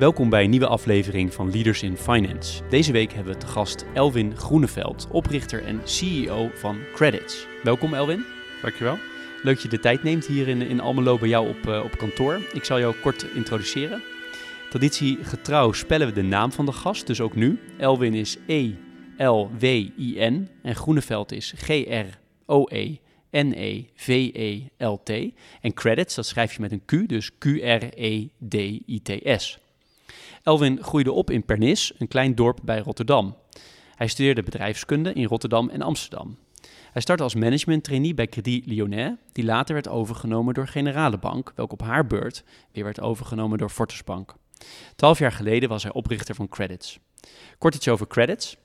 Welkom bij een nieuwe aflevering van Leaders in Finance. Deze week hebben we te gast Elwin Groeneveld, oprichter en CEO van Credits. Welkom Elwin. Dankjewel. Leuk dat je de tijd neemt hier in, in Almelo bij jou op, uh, op kantoor. Ik zal jou kort introduceren. Traditiegetrouw spellen we de naam van de gast, dus ook nu. Elwin is E-L-W-I-N en Groeneveld is G-R-O-E-N-E-V-E-L-T. En credits, dat schrijf je met een Q, dus Q-R-E-D-I-T-S. Elwin groeide op in Pernis, een klein dorp bij Rotterdam. Hij studeerde bedrijfskunde in Rotterdam en Amsterdam. Hij startte als management trainee bij Credit Lyonnais, die later werd overgenomen door Generale Bank, welke op haar beurt weer werd overgenomen door Fortis Bank. Twaalf jaar geleden was hij oprichter van Credits. Kort iets over Credits.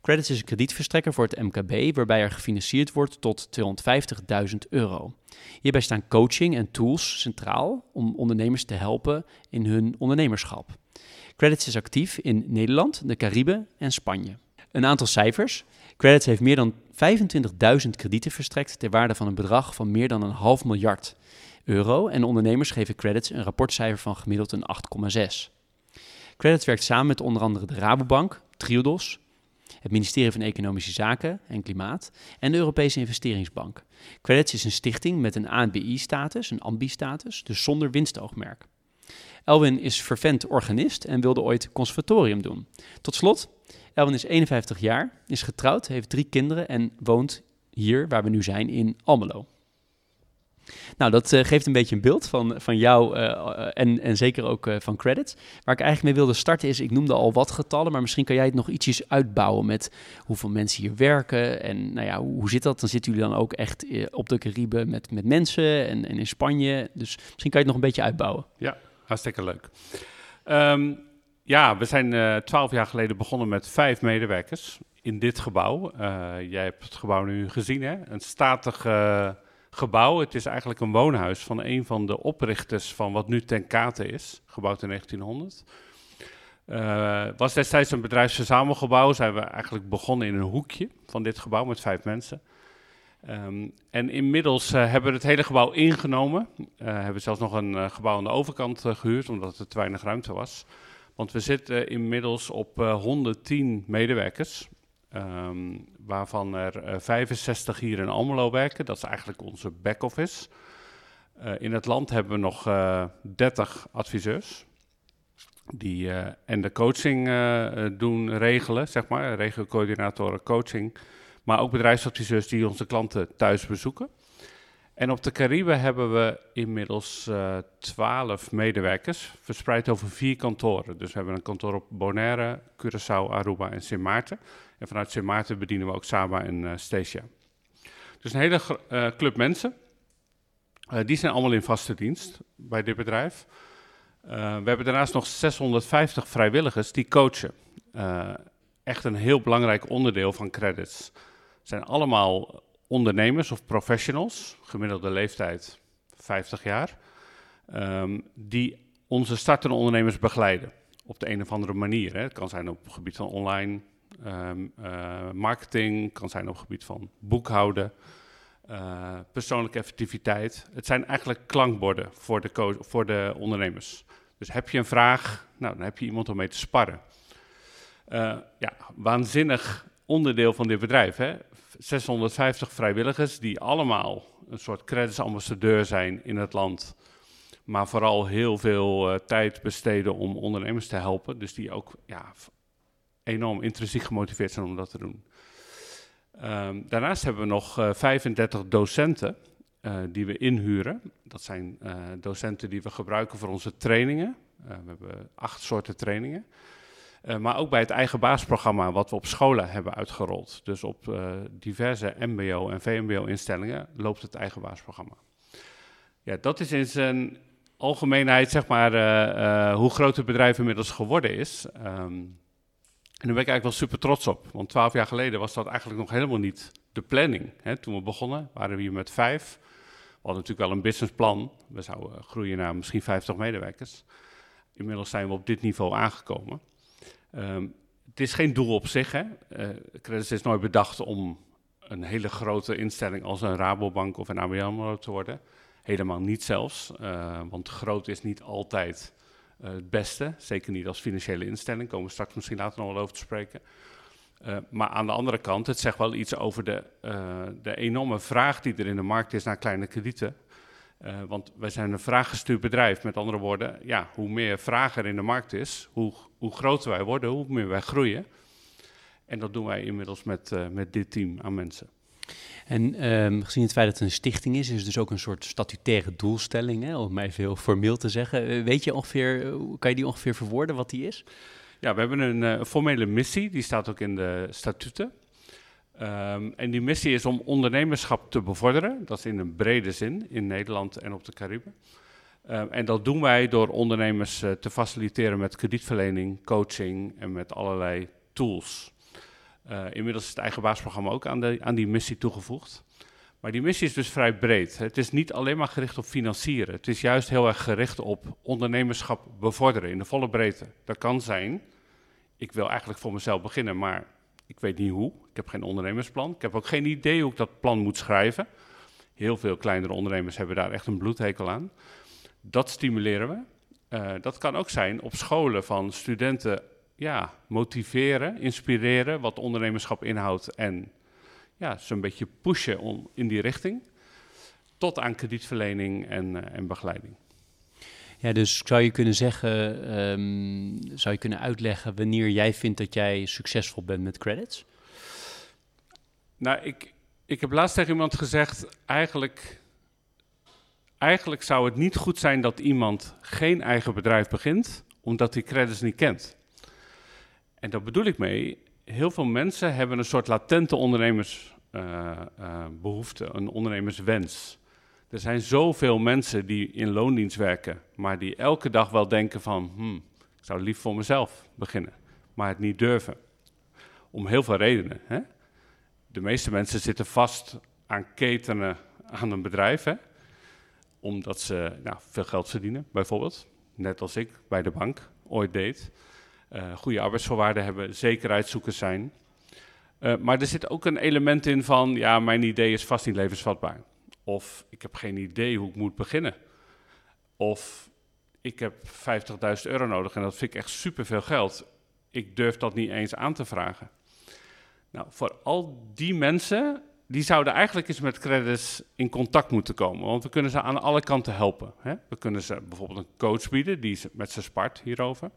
Credits is een kredietverstrekker voor het MKB, waarbij er gefinancierd wordt tot 250.000 euro. Hierbij staan coaching en tools centraal om ondernemers te helpen in hun ondernemerschap. Credits is actief in Nederland, de Cariben en Spanje. Een aantal cijfers. Credits heeft meer dan 25.000 kredieten verstrekt ter waarde van een bedrag van meer dan een half miljard euro. En ondernemers geven Credits een rapportcijfer van gemiddeld een 8,6. Credits werkt samen met onder andere de Rabobank, Triodos, het ministerie van Economische Zaken en Klimaat en de Europese Investeringsbank. Credits is een stichting met een ANBI-status, een AMBI-status, dus zonder winstoogmerk. Elwin is vervent organist en wilde ooit conservatorium doen. Tot slot, Elwin is 51 jaar, is getrouwd, heeft drie kinderen en woont hier, waar we nu zijn, in Almelo. Nou, dat uh, geeft een beetje een beeld van, van jou uh, en, en zeker ook van credits. Waar ik eigenlijk mee wilde starten is, ik noemde al wat getallen, maar misschien kan jij het nog ietsjes uitbouwen met hoeveel mensen hier werken. En nou ja, hoe, hoe zit dat? Dan zitten jullie dan ook echt op de Cariben met, met mensen en, en in Spanje. Dus misschien kan je het nog een beetje uitbouwen. Ja, hartstikke leuk. Um, ja, we zijn twaalf jaar geleden begonnen met vijf medewerkers in dit gebouw. jij hebt het gebouw nu gezien, hè? Een statig gebouw. Het is eigenlijk een woonhuis van een van de oprichters van wat nu Ten Kate is, gebouwd in 1900. Uh, eh, was destijds een bedrijfsverzamelgebouw. Zijn we eigenlijk begonnen in een hoekje van dit gebouw met vijf mensen. Um, en inmiddels uh, hebben we het hele gebouw ingenomen. Uh, hebben we zelfs nog een gebouw aan de overkant gehuurd, omdat er te weinig ruimte was. Want we zitten inmiddels op 110 medewerkers. Um, waarvan er 65 eh, hier in Almelo werken. Dat is eigenlijk onze back-office. In het land hebben we nog uh, 30 adviseurs. Die en de coaching doen regelen, zeg maar, regiocoördinatoren coaching. Maar ook bedrijfsadviseurs die onze klanten thuis bezoeken. En op de Cariben hebben we inmiddels uh, 12 medewerkers, verspreid over vier kantoren. Dus we hebben een kantoor op Bonaire, Curaçao, Aruba en Sint Maarten. En vanuit Sint Maarten bedienen we ook Saba en uh, Stacia. Dus een hele uh, club mensen. Uh, die zijn allemaal in vaste dienst bij dit bedrijf. we hebben daarnaast nog 650 vrijwilligers die coachen. echt een heel belangrijk onderdeel van credits. Het zijn allemaal ondernemers of professionals, gemiddelde leeftijd 50 jaar, um, die onze startende ondernemers begeleiden. Op de een of andere manier. Hè. Het kan zijn op het gebied van online um, uh, marketing, kan zijn op het gebied van boekhouden, uh, persoonlijke effectiviteit. Het zijn eigenlijk klankborden voor de, voor de ondernemers. Dus heb je een vraag, nou, dan heb je iemand om mee te sparren. Uh, ja, waanzinnig onderdeel van dit bedrijf. Hè? 650 vrijwilligers die allemaal een soort creditsambassadeur zijn in het land. Maar vooral heel veel uh, tijd besteden om ondernemers te helpen. Dus die ook ja, enorm intrinsiek gemotiveerd zijn om dat te doen. Um, daarnaast hebben we nog uh, 35 docenten uh, die we inhuren. Dat zijn docenten die we gebruiken voor onze trainingen. we hebben acht soorten trainingen. Maar ook bij het eigen baasprogramma wat we op scholen hebben uitgerold. Dus op diverse mbo- en vmbo-instellingen loopt het eigen baasprogramma. Ja, dat is in zijn algemeenheid zeg maar hoe groot het bedrijf inmiddels geworden is. Um, En daar ben ik eigenlijk wel super trots op. Want twaalf jaar geleden was dat eigenlijk nog helemaal niet de planning. Hè? Toen we begonnen waren we hier met vijf. We hadden natuurlijk wel een businessplan. We zouden groeien naar misschien 50 medewerkers. Inmiddels zijn we op dit niveau aangekomen. Ehm, het is geen doel op zich. Hè? Credits is nooit bedacht om een hele grote instelling als een Rabobank of een ABN te worden. Helemaal niet zelfs, uh, want groot is niet altijd uh, het beste. Zeker niet als financiële instelling, komen we straks misschien later nog wel over te spreken. Maar aan de andere kant, het zegt wel iets over de, de enorme vraag die er in de markt is naar kleine kredieten. Want wij zijn een vraaggestuurd bedrijf. Met andere woorden, ja, hoe meer vraag er in de markt is, hoe, hoe groter wij worden, hoe meer wij groeien. En dat doen wij inmiddels met, uh, met dit team aan mensen. En um, gezien het feit dat het een stichting is, is het dus ook een soort statutaire doelstelling, hè, om mij veel formeel te zeggen. Eh, weet je ongeveer, eh, kan je die ongeveer verwoorden wat die is? Ja, we hebben een uh, formele missie, die staat ook in de statuten. Um, en die missie is om ondernemerschap te bevorderen. Dat is in een brede zin in Nederland en op de Cariben. Uh, en dat doen wij door ondernemers uh, te faciliteren met kredietverlening, coaching en met allerlei tools. Uh, inmiddels is het eigen baasprogramma ook aan, de, aan die missie toegevoegd. Maar die missie is dus vrij breed. Het is niet alleen maar gericht op financieren. Het is juist heel erg gericht op ondernemerschap bevorderen in de volle breedte. Dat kan zijn, ik wil eigenlijk voor mezelf beginnen, maar ik weet niet hoe. Ik heb geen ondernemersplan. Ik heb ook geen idee hoe ik dat plan moet schrijven. Heel veel kleinere ondernemers hebben daar echt een bloedhekel aan. Dat stimuleren we. Uh, dat kan ook zijn op scholen van studenten ja, motiveren, inspireren wat ondernemerschap inhoudt en ja, zo'n beetje pushen om, in die richting. Tot aan kredietverlening en, uh, en begeleiding. Ja, dus zou je kunnen zeggen, um, zou je kunnen uitleggen wanneer jij vindt dat jij succesvol bent met credits? Nou, ik, ik heb laatst tegen iemand gezegd, eigenlijk, eigenlijk zou het niet goed zijn dat iemand geen eigen bedrijf begint, omdat hij credits niet kent. En daar bedoel ik mee, heel veel mensen hebben een soort latente ondernemersbehoefte, uh, uh, een ondernemerswens. Er zijn zoveel mensen die in loondienst werken, maar die elke dag wel denken van, hmm, ik zou lief voor mezelf beginnen, maar het niet durven. Om heel veel redenen. Hè? De meeste mensen zitten vast aan ketenen aan een bedrijf, hè? omdat ze nou, veel geld verdienen, bijvoorbeeld. Net als ik bij de bank ooit deed uh, goede arbeidsvoorwaarden hebben, zekerheidszoekers zijn. Uh, maar er zit ook een element in van, ja, mijn idee is vast niet levensvatbaar. Of ik heb geen idee hoe ik moet beginnen. Of ik heb 50.000 euro nodig en dat vind ik echt superveel geld. Ik durf dat niet eens aan te vragen. Nou, voor al die mensen, die zouden eigenlijk eens met credits in contact moeten komen. Want we kunnen ze aan alle kanten helpen. Hè? We kunnen ze bijvoorbeeld een coach bieden, die met ze spart hierover.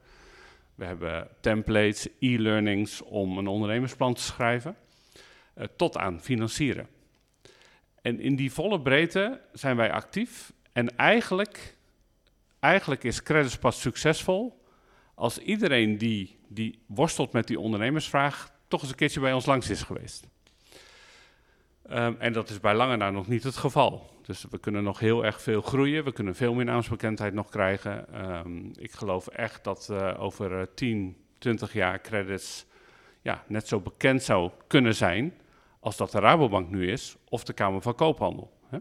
We hebben templates, e-learnings om een ondernemersplan te schrijven, uh, tot aan financieren. En in die volle breedte zijn wij actief. En eigenlijk, eigenlijk is Credits pas succesvol als iedereen die, die worstelt met die ondernemersvraag toch eens een keertje bij ons langs is geweest. Um, en dat is bij lange na nog niet het geval. Dus we kunnen nog heel erg veel groeien. We kunnen veel meer naamsbekendheid nog krijgen. Um, ik geloof echt dat uh, over uh, 10, 20 jaar credits ja, net zo bekend zou kunnen zijn als dat de Rabobank nu is of de Kamer van Koophandel. Hè?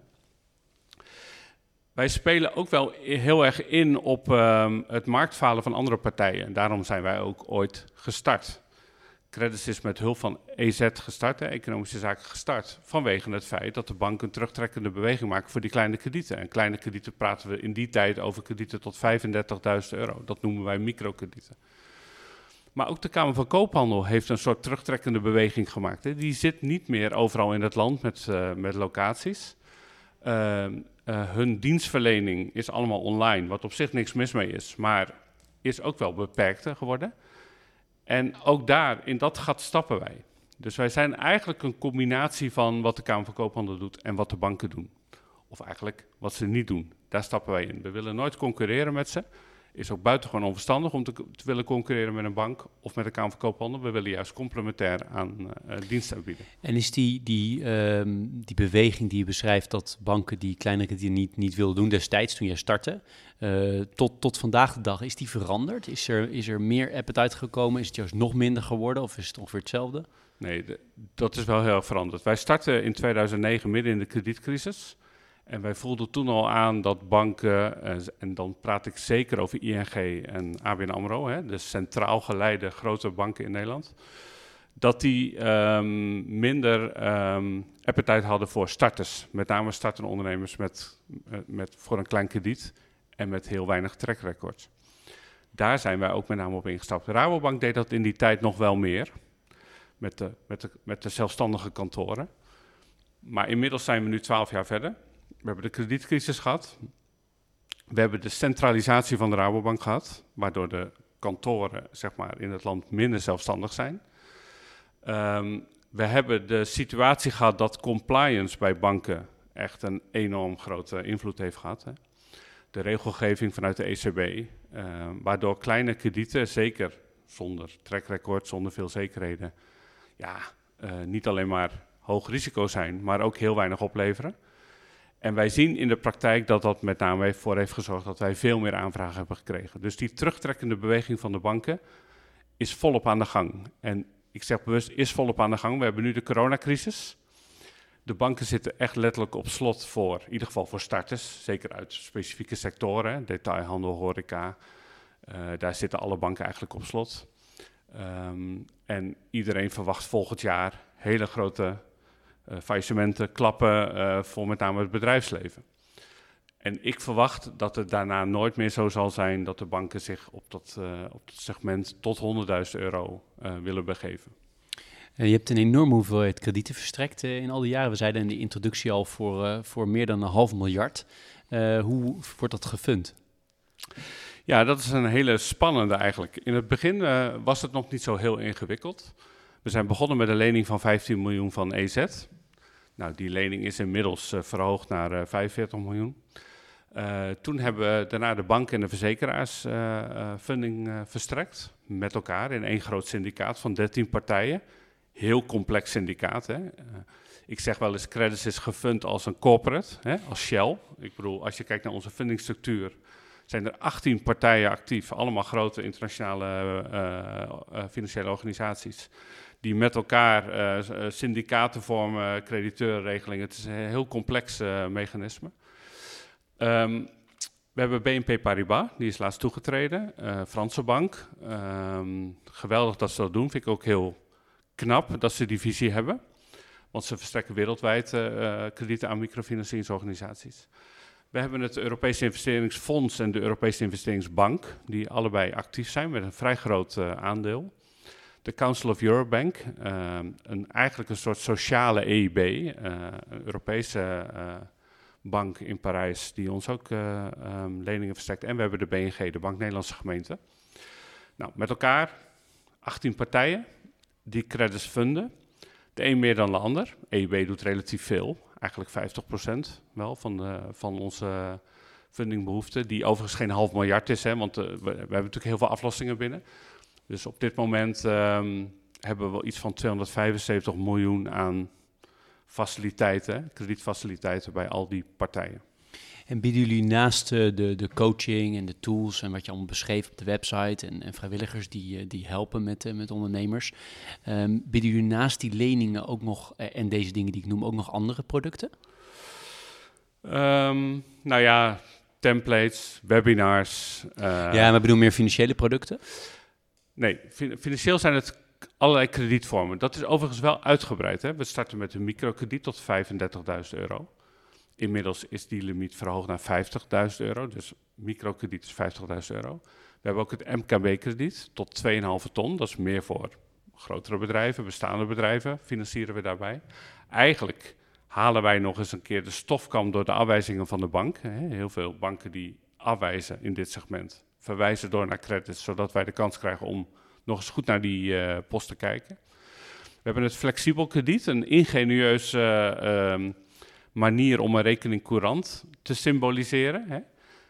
Wij spelen ook wel heel erg in op um, het marktfalen van andere partijen. En daarom zijn wij ook ooit gestart. Credits is met hulp van EZ gestart, economische zaken gestart, vanwege het feit dat de banken een terugtrekkende beweging maken voor die kleine kredieten. En kleine kredieten praten we in die tijd over kredieten tot 35.000 euro. Dat noemen wij microkredieten. Maar ook de Kamer van Koophandel heeft een soort terugtrekkende beweging gemaakt. Hè. Die zit niet meer overal in het land met, uh, met locaties. Uh, uh, hun dienstverlening is allemaal online, wat op zich niks mis mee is, maar is ook wel beperkter geworden. En ook daar, in dat gat stappen wij. Dus wij zijn eigenlijk een combinatie van wat de Kamer van Koophandel doet en wat de banken doen. Of eigenlijk wat ze niet doen. Daar stappen wij in. We willen nooit concurreren met ze. Is ook buitengewoon onverstandig om te, te, willen concurreren met een bank of met een Kamer van Koophandel. We willen juist complementair aan uh, diensten bieden. En is die, die, um, die beweging die je beschrijft dat banken die kleinere kredieten niet, niet wilden doen destijds toen jij startte, uh, tot, tot vandaag de dag, is die veranderd? Is er, is er meer appetite gekomen? Is het juist nog minder geworden of is het ongeveer hetzelfde? Nee, de, dat is wel heel erg veranderd. Wij startten in 2009 midden in de kredietcrisis. En wij voelden toen al aan dat banken, eh, en dan praat ik zeker over ING en ABN AMRO, hè, de centraal geleide grote banken in Nederland, dat die um, minder um, appetite hadden voor starters. Met name startende ondernemers met, eh, met, voor een klein krediet en met heel weinig track record. Daar zijn wij ook met name op ingestapt. Rabobank deed dat in die tijd nog wel meer, met de, met de, met de zelfstandige kantoren. Maar inmiddels zijn we nu twaalf jaar verder. We hebben de kredietcrisis gehad. We hebben de centralisatie van de Rabobank gehad, waardoor de kantoren zeg maar, in het land minder zelfstandig zijn. Um, we hebben de situatie gehad dat compliance bij banken echt een enorm grote invloed heeft gehad. Hè. De regelgeving vanuit de ECB, ehm, waardoor kleine kredieten, zeker zonder track record, zonder veel zekerheden, ja, uh, niet alleen maar hoog risico zijn, maar ook heel weinig opleveren. En wij zien in de praktijk dat dat met name voor heeft gezorgd dat wij veel meer aanvragen hebben gekregen. Dus die terugtrekkende beweging van de banken is volop aan de gang. En ik zeg bewust, is volop aan de gang. We hebben nu de coronacrisis. De banken zitten echt letterlijk op slot voor, in ieder geval voor starters, zeker uit specifieke sectoren, detailhandel, horeca. Uh, daar zitten alle banken eigenlijk op slot. Um, en iedereen verwacht volgend jaar hele grote faillissementen, klappen uh, voor met name het bedrijfsleven. En ik verwacht dat het daarna nooit meer zo zal zijn dat de banken zich op dat, uh, op dat segment tot 100.000 euro willen begeven. Je hebt een enorme hoeveelheid kredieten verstrekt in al die jaren. We zeiden in de introductie al voor, voor meer dan een half miljard. hoe wordt dat gefund? Ja, dat is een hele spannende eigenlijk. In het begin was het nog niet zo heel ingewikkeld. We zijn begonnen met een lening van 15 miljoen van EZ. Nou, die lening is inmiddels uh, verhoogd naar uh, eh, 45 miljoen. Uh, toen hebben we daarna de bank en de verzekeraars funding verstrekt. Met elkaar in één groot syndicaat van 13 partijen. Heel complex syndicaat. Hè. ik zeg wel eens, Credits is gefund als een corporate, hè, als Shell. Ik bedoel, als je kijkt naar onze fundingstructuur, zijn er 18 partijen actief. Allemaal grote internationale financiële organisaties die met elkaar uh, syndicaten vormen, crediteurregelingen. Het is een heel complex uh, mechanisme. Um, we hebben BNP Paribas, die is laatst toegetreden, Franse bank. Um, geweldig dat ze dat doen, vind ik ook heel knap dat ze die visie hebben. Want ze verstrekken wereldwijd kredieten aan microfinancieringsorganisaties. We hebben het Europese Investeringsfonds en de Europese Investeringsbank, die allebei actief zijn met een vrij groot aandeel de Council of Eurobank, uh, een, eigenlijk een soort sociale EIB, uh, een Europese uh, bank in Parijs, die ons ook um, leningen verstrekt. En we hebben de BNG, de Bank Nederlandse Gemeente. Nou, met elkaar 18 partijen die credits funden. De een meer dan de ander. EIB doet relatief veel, eigenlijk 50% wel van, de, van onze fundingbehoeften, die overigens geen half miljard is, hè, want we hebben natuurlijk heel veel aflossingen binnen. Dus op dit moment um, hebben we wel iets van 275 miljoen aan faciliteiten, kredietfaciliteiten bij al die partijen. En bieden jullie naast de, de coaching en de tools en wat je allemaal beschreef op de website en, en vrijwilligers die, eh, die helpen met, eh, met ondernemers, um, bieden jullie naast die leningen ook nog, eh, en deze dingen die ik noem, ook nog andere producten? Um, nou ja, templates, webinars. Uh, ja, maar bedoel meer financiële producten? Nee, financieel zijn het allerlei kredietvormen. Dat is overigens wel uitgebreid. Hè? We starten met een microkrediet tot 35.000 euro. Inmiddels is die limiet verhoogd naar 50.000 euro. Dus microkrediet is 50.000 euro. We hebben ook het MKB-krediet tot 2,5 ton. Dat is meer voor grotere bedrijven, bestaande bedrijven, financieren we daarbij. Eigenlijk halen wij nog eens een keer de stofkam door de afwijzingen van de bank. Heel veel banken die afwijzen in dit segment verwijzen door naar credits, zodat wij de kans krijgen om nog eens goed naar die uh, post te kijken. We hebben het flexibel krediet, een ingenieuze um, manier om een rekening courant te symboliseren. Hè?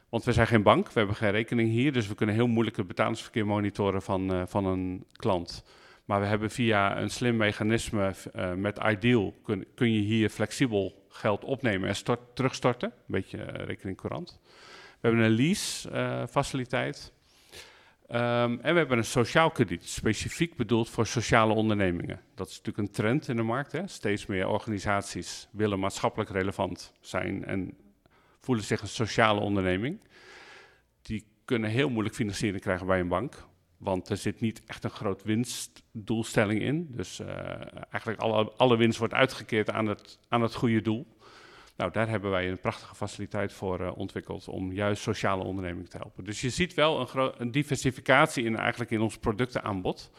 Want we zijn geen bank, we hebben geen rekening hier, dus we kunnen heel moeilijk het betalingsverkeer monitoren van, uh, van een klant. Maar we hebben via een slim mechanisme uh, met Ideal kun, kun je hier flexibel geld opnemen en stort, terugstorten. Een beetje rekening courant. We hebben een lease faciliteit. Um, en we hebben een sociaal krediet, specifiek bedoeld voor sociale ondernemingen. Dat is natuurlijk een trend in de markt. Hè? Steeds meer organisaties willen maatschappelijk relevant zijn en voelen zich een sociale onderneming. Die kunnen heel moeilijk financiering krijgen bij een bank. Want er zit niet echt een groot winstdoelstelling in. Dus uh, eigenlijk alle, alle winst wordt uitgekeerd aan het, aan het goede doel. Nou, daar hebben wij een prachtige faciliteit voor uh, ontwikkeld om juist sociale ondernemingen te helpen. Dus je ziet wel een, een diversificatie in, eigenlijk in ons productenaanbod.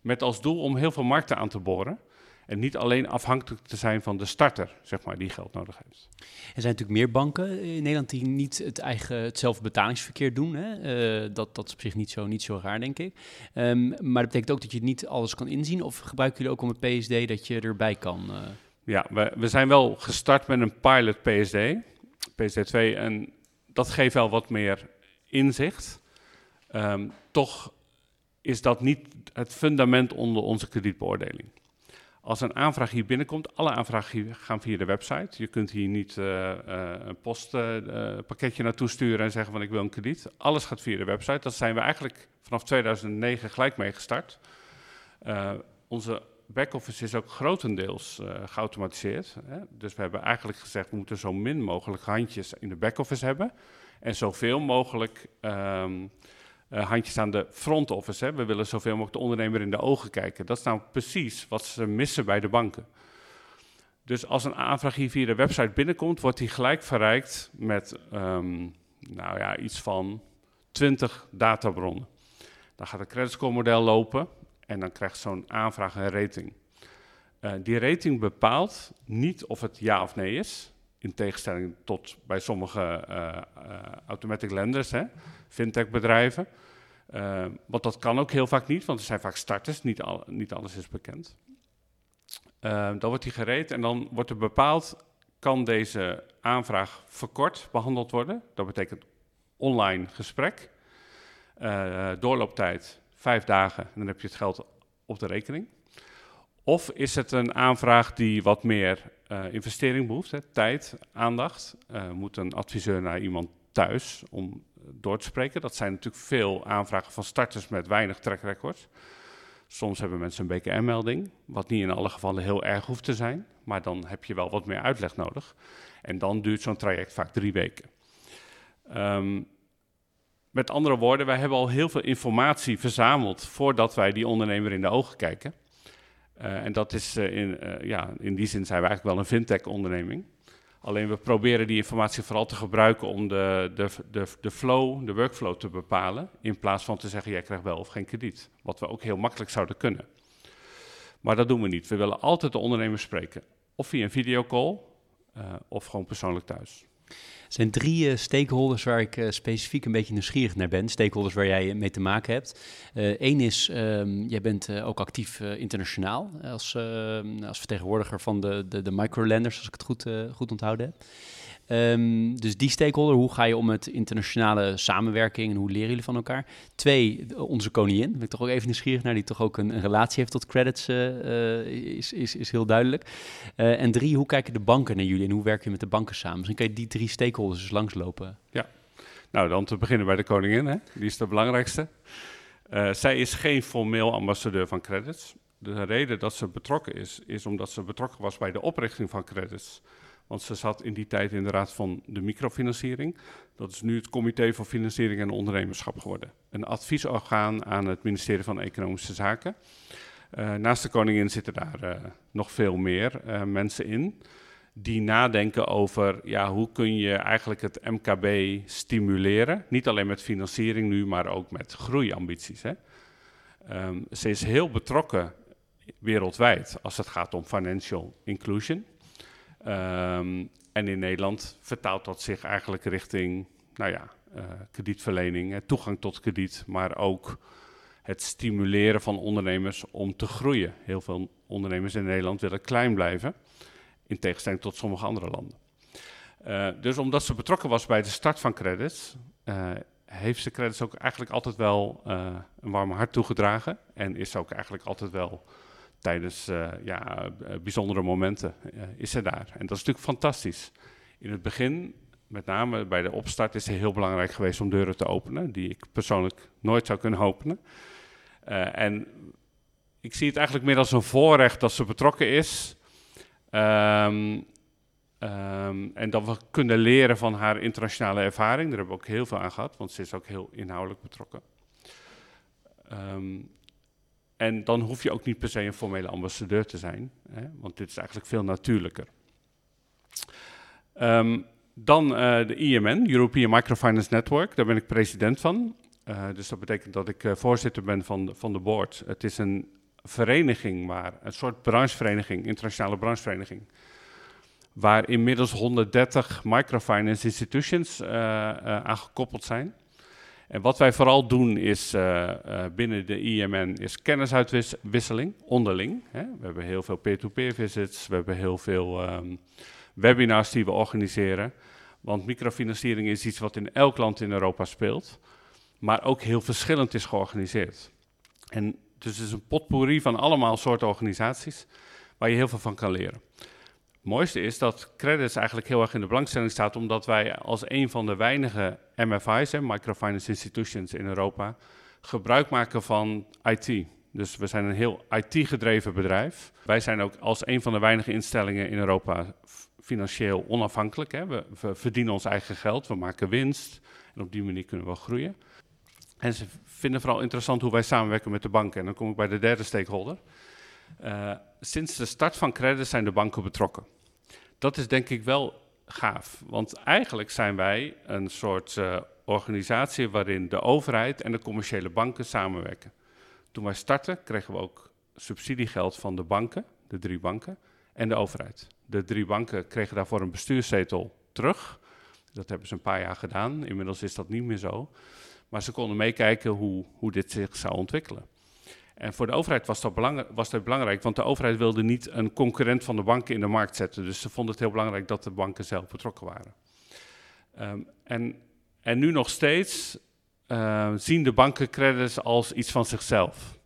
Met als doel om heel veel markten aan te boren. En niet alleen afhankelijk te zijn van de starter, zeg maar, die geld nodig heeft. Er zijn natuurlijk meer banken in Nederland die niet het eigen hetzelfde betalingsverkeer doen. Hè? Uh, dat, dat is op zich niet zo, niet zo raar, denk ik. Um, maar dat betekent ook dat je niet alles kan inzien. Of gebruiken jullie ook om het PSD dat je erbij kan? Uh... Ja, we, zijn wel gestart met een pilot PSD, PSD2. En dat geeft wel wat meer inzicht. Um, toch is dat niet het fundament onder onze kredietbeoordeling. Als een aanvraag hier binnenkomt, alle aanvragen gaan via de website. Je kunt hier niet uh, uh, een postpakketje uh, naartoe sturen en zeggen van ik wil een krediet. Alles gaat via de website. Dat zijn we eigenlijk vanaf 2009 gelijk mee gestart. onze back-office is ook grotendeels geautomatiseerd. Hè? Dus we hebben eigenlijk gezegd we moeten zo min mogelijk handjes in de back-office hebben. En zoveel mogelijk... Um, uh, handjes aan de front office. Hè. We willen zoveel mogelijk de ondernemer in de ogen kijken. Dat is nou precies wat ze missen bij de banken. Dus als een aanvraag hier via de website binnenkomt, wordt die gelijk verrijkt met um, nou ja, iets van 20 databronnen. Dan gaat een creditscore model lopen en dan krijgt zo'n aanvraag een rating. Uh, die rating bepaalt niet of het ja of nee is, in tegenstelling tot bij sommige uh, uh, automatic lenders, hè, fintech bedrijven. Want dat kan ook heel vaak niet, want er zijn vaak starters, niet, al, niet alles is bekend. Dan wordt die gereed en dan wordt er bepaald, kan deze aanvraag verkort behandeld worden? Dat betekent online gesprek, doorlooptijd vijf dagen, en dan heb je het geld op de rekening. Of is het een aanvraag die wat meer investering behoeft, hè, tijd, aandacht? moet een adviseur naar iemand thuis om door te spreken. Dat zijn natuurlijk veel aanvragen van starters met weinig track record. Soms hebben mensen een BKM-melding, wat niet in alle gevallen heel erg hoeft te zijn, maar dan heb je wel wat meer uitleg nodig. En dan duurt zo'n traject vaak drie weken. Um, met andere woorden, wij hebben al heel veel informatie verzameld voordat wij die ondernemer in de ogen kijken. Uh, en dat is uh, in, uh, ja, in die zin zijn we eigenlijk wel een fintech-onderneming. Alleen we proberen die informatie vooral te gebruiken om de, de, de, de flow, de workflow te bepalen. In plaats van te zeggen, jij krijgt wel of geen krediet. Wat we ook heel makkelijk zouden kunnen. Maar dat doen we niet. We willen altijd de ondernemer spreken. Of via een videocall, of gewoon persoonlijk thuis. Er zijn drie uh, stakeholders waar ik uh, specifiek een beetje nieuwsgierig naar ben. Stakeholders waar jij mee te maken hebt. Eén uh, is, um, jij bent ook actief internationaal als, ehm, als vertegenwoordiger van de, de, de microlenders, als ik het goed, goed onthouden heb. Um, dus die stakeholder, hoe ga je om met internationale samenwerking en hoe leren jullie van elkaar? Twee, onze koningin, ben ik toch ook even nieuwsgierig naar, die toch ook een, relatie heeft tot credits, uh, is, is, is heel duidelijk. Uh, en drie, hoe kijken de banken naar jullie en hoe werken je met de banken samen? Misschien kan je die drie stakeholders eens langslopen. Ja, nou dan te beginnen bij de koningin, hè? die is de belangrijkste. Zij is geen formeel ambassadeur van credits. De reden dat ze betrokken is, is omdat ze betrokken was bij de oprichting van credits. Want ze zat in die tijd in de raad van de microfinanciering. Dat is nu het Comité voor Financiering en Ondernemerschap geworden. Een adviesorgaan aan het ministerie van Economische Zaken. Uh, naast de koningin zitten daar uh, nog veel meer uh, mensen in. Die nadenken over ja, hoe kun je eigenlijk het MKB stimuleren. Niet alleen met financiering nu, maar ook met groeiambities. Hè. Um, ze is heel betrokken wereldwijd als het gaat om financial inclusion. Um, en in Nederland vertaalt dat zich eigenlijk richting, nou ja, uh, kredietverlening, toegang tot krediet, maar ook het stimuleren van ondernemers om te groeien. Heel veel ondernemers in Nederland willen klein blijven, in tegenstelling tot sommige andere landen. Uh, dus omdat ze betrokken was bij de start van credits, uh, heeft ze credits ook eigenlijk altijd wel een warme hart toegedragen. En is ze ook eigenlijk altijd wel tijdens ja, bijzondere momenten is ze daar. En dat is natuurlijk fantastisch. In het begin, met name bij de opstart, is het heel belangrijk geweest om deuren te openen, die ik persoonlijk nooit zou kunnen openen. en ik zie het eigenlijk meer als een voorrecht dat ze betrokken is. Um, Um, en dat we kunnen leren van haar internationale ervaring. Daar hebben we ook heel veel aan gehad, want ze is ook heel inhoudelijk betrokken. Um, en dan hoef je ook niet per se een formele ambassadeur te zijn, hè, want dit is eigenlijk veel natuurlijker. Um, dan uh, de IMN, European Microfinance Network, daar ben ik president van. Uh, dus dat betekent dat ik uh, voorzitter ben van de, van de board. Het is een vereniging, maar een soort branchevereniging, internationale branchevereniging waar inmiddels 130 microfinance institutions uh, uh, aan gekoppeld zijn. En wat wij vooral doen is uh, binnen de IMN is kennisuitwisseling onderling. Hè. We hebben heel veel peer-to-peer visits, we hebben heel veel um, webinars die we organiseren. Want microfinanciering is iets wat in elk land in Europa speelt, maar ook heel verschillend is georganiseerd. En dus het is een potpourri van allemaal soorten organisaties waar je heel veel van kan leren. Mooiste is dat credits eigenlijk heel erg in de belangstelling staat, omdat wij als een van de weinige MFI's, Microfinance Institutions in Europa, gebruik maken van IT. Dus we zijn een heel IT-gedreven bedrijf. Wij zijn ook als een van de weinige instellingen in Europa financieel onafhankelijk. Hè. We, we, verdienen ons eigen geld, we maken winst en op die manier kunnen we groeien. En ze vinden vooral interessant hoe wij samenwerken met de banken. En dan kom ik bij de derde stakeholder. Uh, sinds de start van credit zijn de banken betrokken. Dat is denk ik wel gaaf, want eigenlijk zijn wij een soort uh, organisatie waarin de overheid en de commerciële banken samenwerken. Toen wij startten kregen we ook subsidiegeld van de banken, de drie banken, en de overheid. De drie banken kregen daarvoor een bestuurszetel terug. Dat hebben ze een paar jaar gedaan. Inmiddels is dat niet meer zo. Maar ze konden meekijken hoe, hoe dit zich zou ontwikkelen. En voor de overheid was dat, was belangrijk, want de overheid wilde niet een concurrent van de banken in de markt zetten. Dus ze vonden het heel belangrijk dat de banken zelf betrokken waren. Um, en, en nu nog steeds uh, zien de banken credits als iets van zichzelf.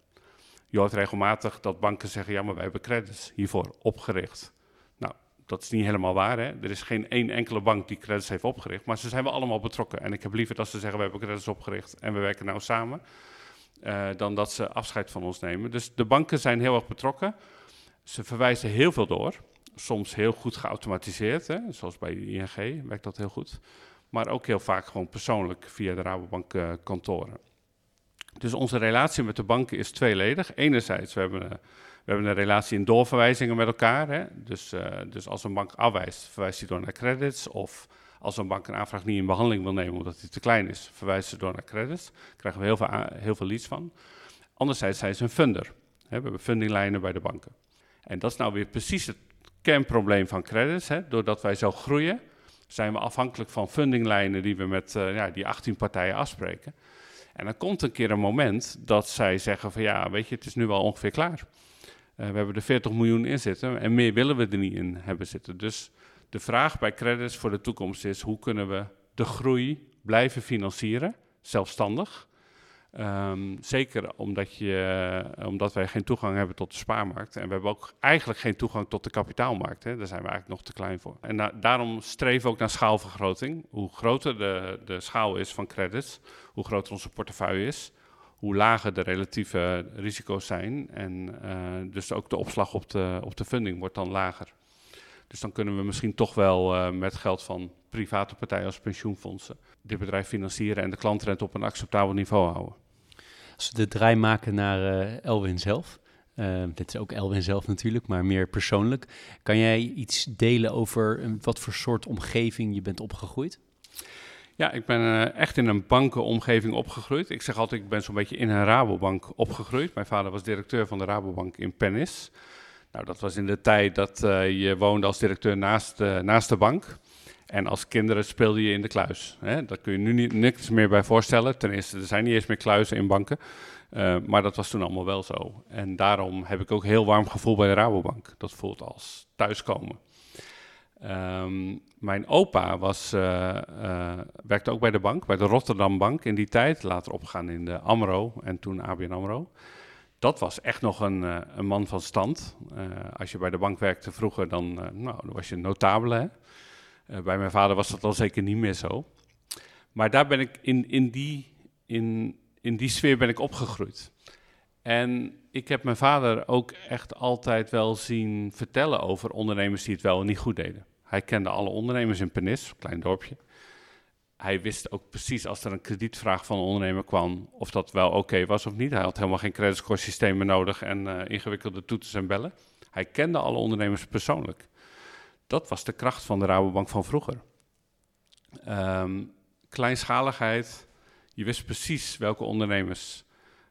Je hoort regelmatig dat banken zeggen, ja, maar wij hebben credits hiervoor opgericht. Nou, dat is niet helemaal waar. Hè? Er is geen één enkele bank die credits heeft opgericht, maar ze zijn wel allemaal betrokken. En ik heb liever dat ze zeggen, we hebben credits opgericht en we werken nou samen uh, dan dat ze afscheid van ons nemen. Dus de banken zijn heel erg betrokken. Ze verwijzen heel veel door. Soms heel goed geautomatiseerd, hè? zoals bij ING werkt dat heel goed. Maar ook heel vaak gewoon persoonlijk via de Rabobank uh, kantoren. Dus onze relatie met de banken is tweeledig. Enerzijds, we hebben, we hebben een relatie in doorverwijzingen met elkaar. Hè? Dus, dus als een bank afwijst, verwijst hij door naar credits of als een bank een aanvraag niet in behandeling wil nemen omdat die te klein is, verwijzen ze door naar credits. Daar krijgen we heel veel, heel veel leads van. Anderzijds zijn ze een funder. we hebben fundinglijnen bij de banken. En dat is nou weer precies het kernprobleem van credits. Hè. Doordat wij zo groeien, zijn we afhankelijk van fundinglijnen die we met uh, ja, die 18 partijen afspreken. En dan komt een keer een moment dat zij zeggen van ja, weet je, het is nu wel ongeveer klaar. Uh, we hebben er 40 miljoen in zitten en meer willen we er niet in hebben zitten. Dus de vraag bij credits voor de toekomst is: hoe kunnen we de groei blijven financieren, zelfstandig? Um, zeker omdat, je, omdat wij geen toegang hebben tot de spaarmarkt. En we hebben ook eigenlijk geen toegang tot de kapitaalmarkt. Hè. Daar zijn we eigenlijk nog te klein voor. En daarom streven we ook naar schaalvergroting. Hoe groter de, de schaal is van credits, hoe groter onze portefeuille is, hoe lager de relatieve risico's zijn. En uh, dus ook de opslag op de, op de funding wordt dan lager. Dus dan kunnen we misschien toch wel uh, met geld van private partijen als pensioenfondsen dit bedrijf financieren en de klantrente op een acceptabel niveau houden. Als we de draai maken naar uh, Elwin zelf, uh, dit is ook Elwin zelf natuurlijk, maar meer persoonlijk. Kan jij iets delen over wat voor soort omgeving je bent opgegroeid? Ja, ik ben uh, echt in een bankenomgeving opgegroeid. Ik zeg altijd, ik ben zo'n beetje in een Rabobank opgegroeid. Mijn vader was directeur van de Rabobank in Pennis. Nou, dat was in de tijd dat uh, je woonde als directeur naast, uh, naast de bank. En als kinderen speelde je in de kluis. Hè? Daar kun je nu niet, niks meer bij voorstellen. Ten eerste, er zijn niet eens meer kluizen in banken. Uh, maar dat was toen allemaal wel zo. En daarom heb ik ook heel warm gevoel bij de Rabobank. Dat voelt als thuiskomen. Um, mijn opa was, werkte ook bij de bank, bij de Rotterdam Bank in die tijd. Later opgegaan in de AMRO en toen ABN AMRO. Dat was echt nog een, een man van stand. als je bij de bank werkte vroeger, dan, nou, dan was je notabele. Hè? bij mijn vader was dat al zeker niet meer zo. Maar daar ben ik in, in, die, in, in die sfeer ben ik opgegroeid. En ik heb mijn vader ook echt altijd wel zien vertellen over ondernemers die het wel en niet goed deden. Hij kende alle ondernemers in Penis, klein dorpje. Hij wist ook precies als er een kredietvraag van een ondernemer kwam of dat wel oké was of niet. Hij had helemaal geen creditscore systemen nodig en uh, ingewikkelde toeters en bellen. Hij kende alle ondernemers persoonlijk. Dat was de kracht van de Rabobank van vroeger. Um, kleinschaligheid. Je wist precies welke ondernemers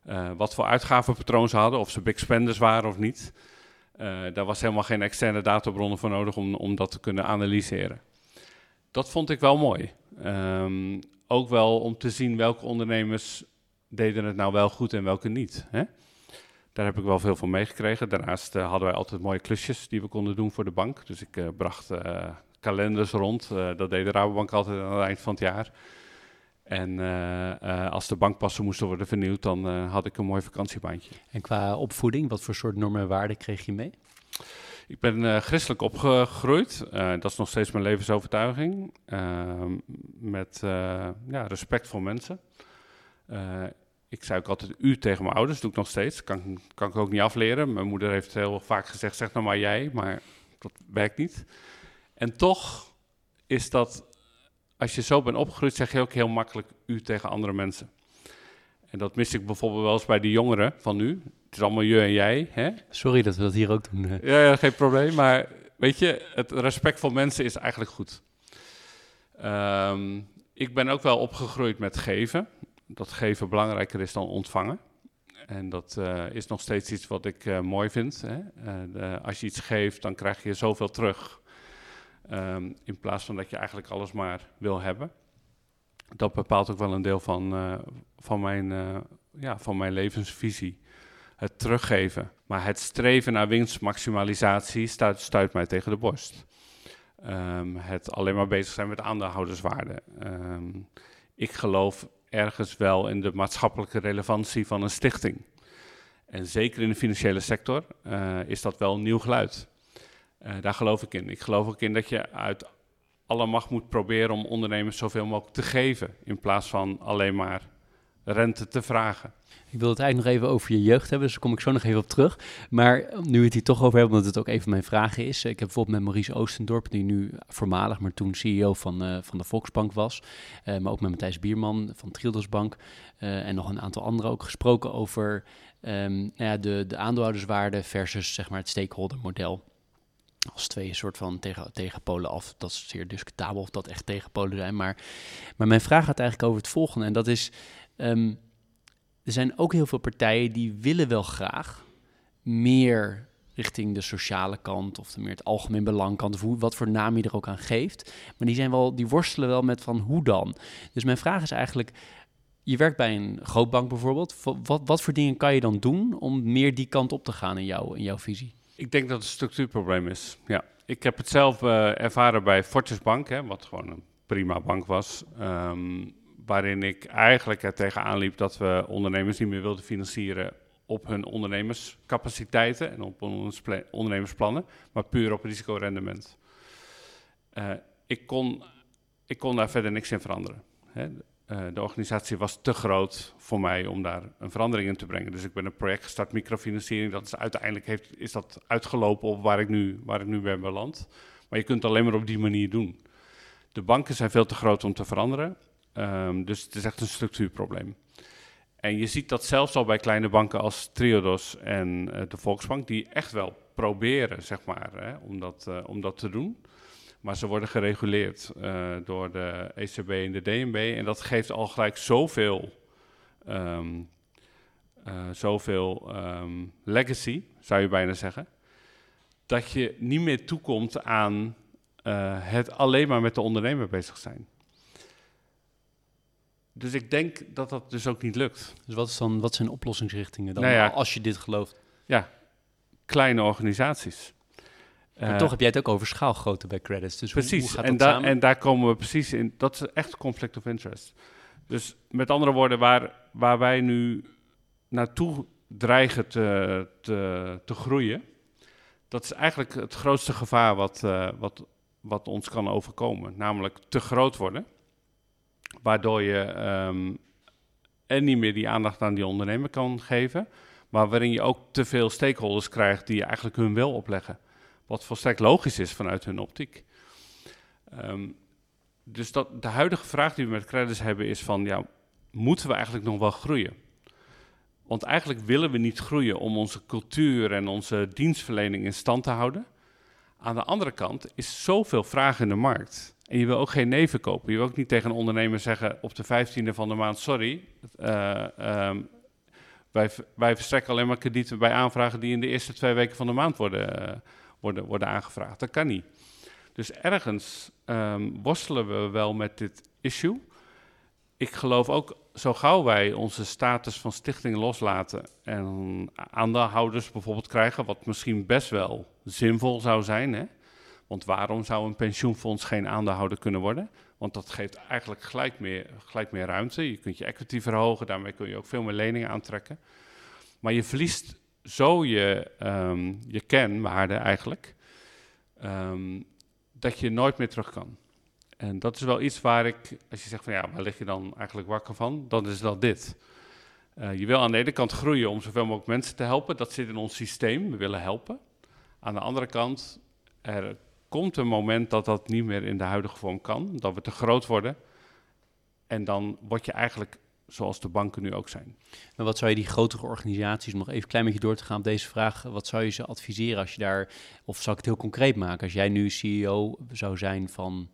uh, wat voor uitgavenpatroon ze hadden, of ze big spenders waren of niet. Uh, daar was helemaal geen externe databronnen voor nodig om, om dat te kunnen analyseren. Dat vond ik wel mooi. Um, ook wel om te zien welke ondernemers deden het nou wel goed en welke niet. Hè? Daar heb ik wel veel van meegekregen. Daarnaast uh, hadden wij altijd mooie klusjes die we konden doen voor de bank. Dus ik uh, bracht uh, kalenders rond. dat deed de Rabobank altijd aan het eind van het jaar. En als de bankpassen moesten worden vernieuwd, dan had ik een mooi vakantiebaantje. En qua opvoeding, wat voor soort normen en waarden kreeg je mee? Ik ben christelijk opgegroeid. dat is nog steeds mijn levensovertuiging. Ehm, met ja, respect voor mensen ik zei ook altijd u tegen mijn ouders, doe ik nog steeds. Kan, kan ik ook niet afleren. Mijn moeder heeft heel vaak gezegd, zeg nou maar jij, maar dat werkt niet. En toch is dat, als je zo bent opgegroeid, zeg je ook heel makkelijk u tegen andere mensen. En dat mis ik bijvoorbeeld wel eens bij de jongeren van nu. Het is allemaal je en jij. Hè? Sorry dat we dat hier ook doen. Ja, ja, geen probleem. Maar weet je, het respect voor mensen is eigenlijk goed. Um, ik ben ook wel opgegroeid met geven dat geven belangrijker is dan ontvangen. En dat uh, is nog steeds iets wat ik uh, mooi vind. Hè? Uh, de, als je iets geeft, dan krijg je zoveel terug. Um, in plaats van dat je eigenlijk alles maar wil hebben. Dat bepaalt ook wel een deel van, van, mijn, ja, van mijn levensvisie. Teruggeven. Maar het streven naar winstmaximalisatie stuit, stuit mij tegen de borst. Um, het alleen maar bezig zijn met aandeelhouderswaarde. Um, ik geloof ergens wel in de maatschappelijke relevantie van een stichting. En zeker in de financiële sector uh, is dat wel een nieuw geluid. Uh, daar geloof ik in. Ik geloof ook in dat je uit alle macht moet proberen om ondernemers zoveel mogelijk te geven, in plaats van alleen maar rente te vragen. Ik wil het eigenlijk nog even over je jeugd hebben, dus daar kom ik zo nog even op terug. Maar nu we het hier toch over hebben, omdat het ook even mijn vraag is. Ik heb bijvoorbeeld met Maurice Oostendorp, die nu voormalig, maar toen CEO van, uh, van de Volksbank was. Uh, maar ook met Matthijs Bierman van Triodos Bank. Uh, en nog een aantal anderen ook gesproken over um, nou ja, de, de aandeelhouderswaarde versus zeg maar, het stakeholder-model als twee soort van tegen, tegenpolen af. Dat is zeer discutabel of dat echt tegenpolen zijn. Maar, maar mijn vraag gaat eigenlijk over het volgende. En dat is, um, er zijn ook heel veel partijen die willen wel graag meer richting de sociale kant of meer het algemeen belangkant, of hoe, wat voor naam je er ook aan geeft. Maar die, zijn wel, die worstelen wel met van hoe dan. Dus mijn vraag is eigenlijk, je werkt bij een grootbank bijvoorbeeld. Wat, wat voor dingen kan je dan doen om meer die kant op te gaan in, jou, in jouw visie? Ik denk dat het een structuurprobleem is. Ja, ik heb het zelf uh, ervaren bij Fortis Bank, hè, wat gewoon een prima bank was. Um, waarin ik eigenlijk er tegenaan liep dat we ondernemers niet meer wilden financieren op hun ondernemerscapaciteiten en op hun ondernemersplannen, maar puur op risicorendement. Uh, ik, kon, ik kon daar verder niks in veranderen. Hè. Uh, de organisatie was te groot voor mij om daar een verandering in te brengen. Dus ik ben een project gestart, microfinanciering. Dat is uiteindelijk heeft, is dat uitgelopen op waar ik, nu, waar ik nu ben beland. Maar je kunt het alleen maar op die manier doen. De banken zijn veel te groot om te veranderen. Um, dus het is echt een structuurprobleem. En je ziet dat zelfs al bij kleine banken als Triodos en uh, de Volksbank, die echt wel proberen, zeg maar, hè, om, dat, uh, om dat te doen. Maar ze worden gereguleerd uh, door de ECB en de DNB. En dat geeft al gelijk zoveel, um, zoveel um, legacy, zou je bijna zeggen. Dat je niet meer toekomt aan het alleen maar met de ondernemer bezig zijn. Dus ik denk dat dat dus ook niet lukt. Dus wat, is dan, wat zijn oplossingsrichtingen dan, nou ja, als je dit gelooft? Ja, kleine organisaties. Maar Eh, toch heb jij het ook over schaalgrootte bij credits. Dus Precies, hoe, gaat en, samen? en daar komen we precies in. Dat is echt conflict of interest. Dus met andere woorden, waar, waar wij nu naartoe dreigen te, te, te groeien, dat is eigenlijk het grootste gevaar wat, eh, wat, wat ons kan overkomen. Namelijk te groot worden, waardoor je ehm, en niet meer die aandacht aan die ondernemer kan geven, maar waarin je ook te veel stakeholders krijgt die eigenlijk hun wil opleggen. Wat volstrekt logisch is vanuit hun optiek. Ehm, dus dat, de huidige vraag die we met credits hebben is van, ja, moeten we eigenlijk nog wel groeien? Want eigenlijk willen we niet groeien om onze cultuur en onze dienstverlening in stand te houden. Aan de andere kant is zoveel vraag in de markt. En je wil ook geen nee verkopen. Je wil ook niet tegen een ondernemer zeggen op de 15e van de maand: sorry, eh, ehm, wij, wij verstrekken alleen maar kredieten bij aanvragen die in de eerste twee weken van de maand worden, eh, worden, worden aangevraagd. Dat kan niet. Dus ergens ehm, worstelen we wel met dit issue. Ik geloof ook, zo gauw wij onze status van stichting loslaten en aandeelhouders bijvoorbeeld krijgen, wat misschien best wel zinvol zou zijn. Hè? Want waarom zou een pensioenfonds geen aandeelhouder kunnen worden? Want dat geeft eigenlijk gelijk meer, gelijk meer ruimte. Je kunt je equity verhogen, daarmee kun je ook veel meer leningen aantrekken. Maar je verliest zo je, ehm, je kenwaarde eigenlijk, ehm, dat je nooit meer terug kan. En dat is wel iets waar ik, als je zegt van ja, waar lig je dan eigenlijk wakker van? Dan is dat dit. Eh, je wil aan de ene kant groeien om zoveel mogelijk mensen te helpen. Dat zit in ons systeem, we willen helpen. Aan de andere kant, er komt een moment dat dat niet meer in de huidige vorm kan. Dat we te groot worden. En dan word je eigenlijk zoals de banken nu ook zijn. Maar wat zou je die grotere organisaties, om nog even een klein beetje door te gaan op deze vraag, wat zou je ze adviseren als je daar, of zou ik het heel concreet maken, als jij nu CEO zou zijn van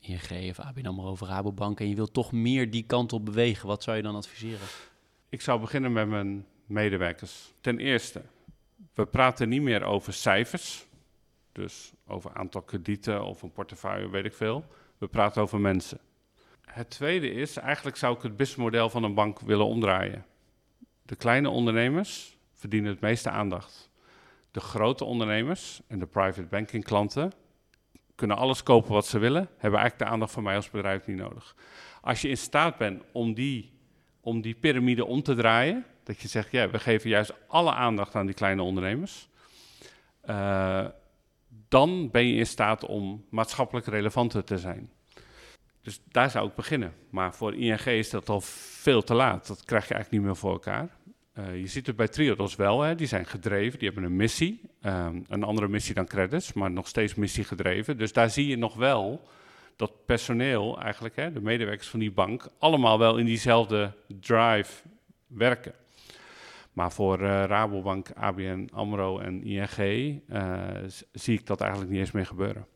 ING of ABN AMRO of Rabobank en je wilt toch meer die kant op bewegen, wat zou je dan adviseren? Ik zou beginnen met mijn medewerkers. Ten eerste, we praten niet meer over cijfers. Dus over aantal kredieten of een portefeuille, weet ik veel. We praten over mensen. Het tweede is, eigenlijk zou ik het businessmodel van een bank willen omdraaien. De kleine ondernemers verdienen het meeste aandacht. De grote ondernemers en de private banking klanten kunnen alles kopen wat ze willen, hebben eigenlijk de aandacht van mij als bedrijf niet nodig. Als je in staat bent om die, om die piramide om te draaien, dat je zegt, ja, we geven juist alle aandacht aan die kleine ondernemers, eh, dan ben je in staat om maatschappelijk relevanter te zijn. Dus daar zou ik beginnen. Maar voor ING is dat al veel te laat. Dat krijg je eigenlijk niet meer voor elkaar. Eh, je ziet het bij Triodos wel, hè. die zijn gedreven, die hebben een missie. Ehm, een andere missie dan credits, maar nog steeds missie gedreven. Dus daar zie je nog wel dat personeel, eigenlijk, hè, de medewerkers van die bank, allemaal wel in diezelfde drive werken. Maar voor eh, Rabobank, ABN, AMRO en ING eh, zie ik dat eigenlijk niet eens meer gebeuren.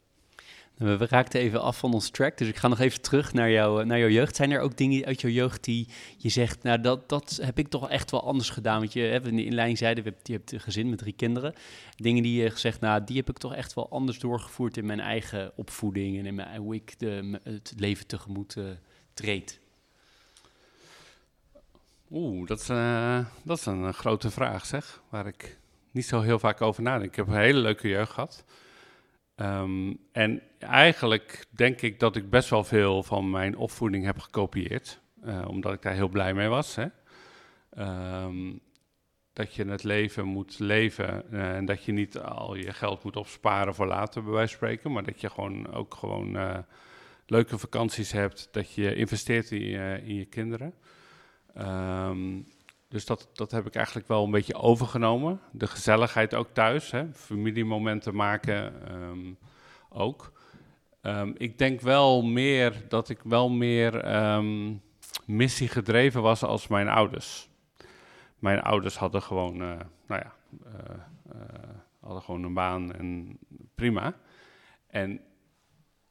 We we raakten even af van ons track, dus ik ga nog even terug naar, jou, naar jouw jeugd. Zijn er ook dingen uit jouw jeugd die je zegt, nou dat, dat heb ik toch echt wel anders gedaan? Want je hebt in de inleiding zeiden, je hebt, een gezin met drie kinderen. Dingen die je gezegd, nou die heb ik toch echt wel anders doorgevoerd in mijn eigen opvoeding en in mijn, hoe ik de, het leven tegemoet eh, treed. Oeh, dat is, eh, dat is een eh, grote vraag, zeg. Waar ik niet zo heel vaak over nadenk. Ik heb een hele leuke jeugd gehad. Ehm, en eigenlijk denk ik dat ik best wel veel van mijn opvoeding heb gekopieerd. eh, omdat ik daar heel blij mee was. Hè? Ehm, dat je het leven moet leven en dat je niet al je geld moet opsparen voor later, bij wijze van spreken. Maar dat je gewoon ook gewoon leuke vakanties hebt. Dat je investeert in in je kinderen. Ehm, dus dat, dat heb ik eigenlijk wel een beetje overgenomen. De gezelligheid ook thuis, hè? familiemomenten maken ehm, ook. Ehm, ik denk wel meer dat ik wel meer ehm, missie gedreven was als mijn ouders. Mijn ouders hadden gewoon, eh, nou ja, eh, eh, hadden gewoon een baan en prima. En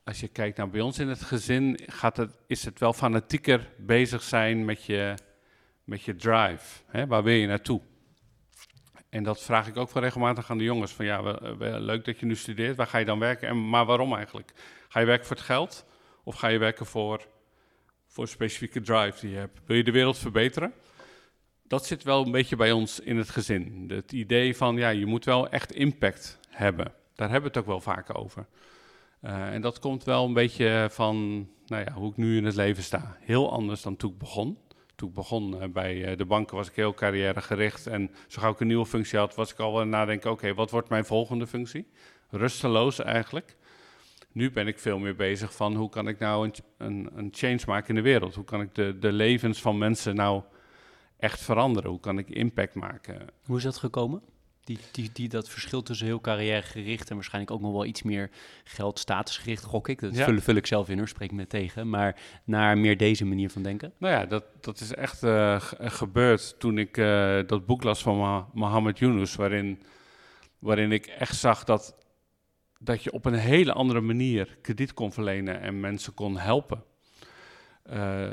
als je kijkt naar bij ons in het gezin, gaat het, is het wel fanatieker bezig zijn met je, met je drive. Hè? Waar wil je naartoe? En dat vraag ik ook wel regelmatig aan de jongens. Van ja, leuk dat je nu studeert. Waar ga je dan werken? En, maar waarom eigenlijk? Ga je werken voor het geld? Of ga je werken voor, voor een specifieke drive die je hebt? Wil je de wereld verbeteren? Dat zit wel een beetje bij ons in het gezin. Het idee van ja, je moet wel echt impact hebben. daar hebben we het ook wel vaak over. Eh, en dat komt wel een beetje van nou ja, hoe ik nu in het leven sta. Heel anders dan toen ik begon. Toen ik begon eh, bij eh, de banken was ik heel carrièregericht. En zo gauw ik een nieuwe functie had, was ik al aan het nadenken... oké, wat wordt mijn volgende functie? Rusteloos eigenlijk. Nu ben ik veel meer bezig van hoe kan ik nou een, een, een change maken in de wereld? Hoe kan ik de, de levens van mensen nou echt veranderen? Hoe kan ik impact maken? Hoe is dat gekomen? Die, die, die, dat verschil tussen heel carrièregericht en waarschijnlijk ook nog wel iets meer geld, statusgericht, gok ik. Dat Ja. vul, vul ik zelf in hoor, spreek me tegen. Maar naar meer deze manier van denken. Nou ja, dat, dat is echt eh, ge- gebeurd toen ik eh, dat boek las van Moha- Mohammed Yunus, waarin, waarin ik echt zag dat, dat je op een hele andere manier krediet kon verlenen en mensen kon helpen. Eh,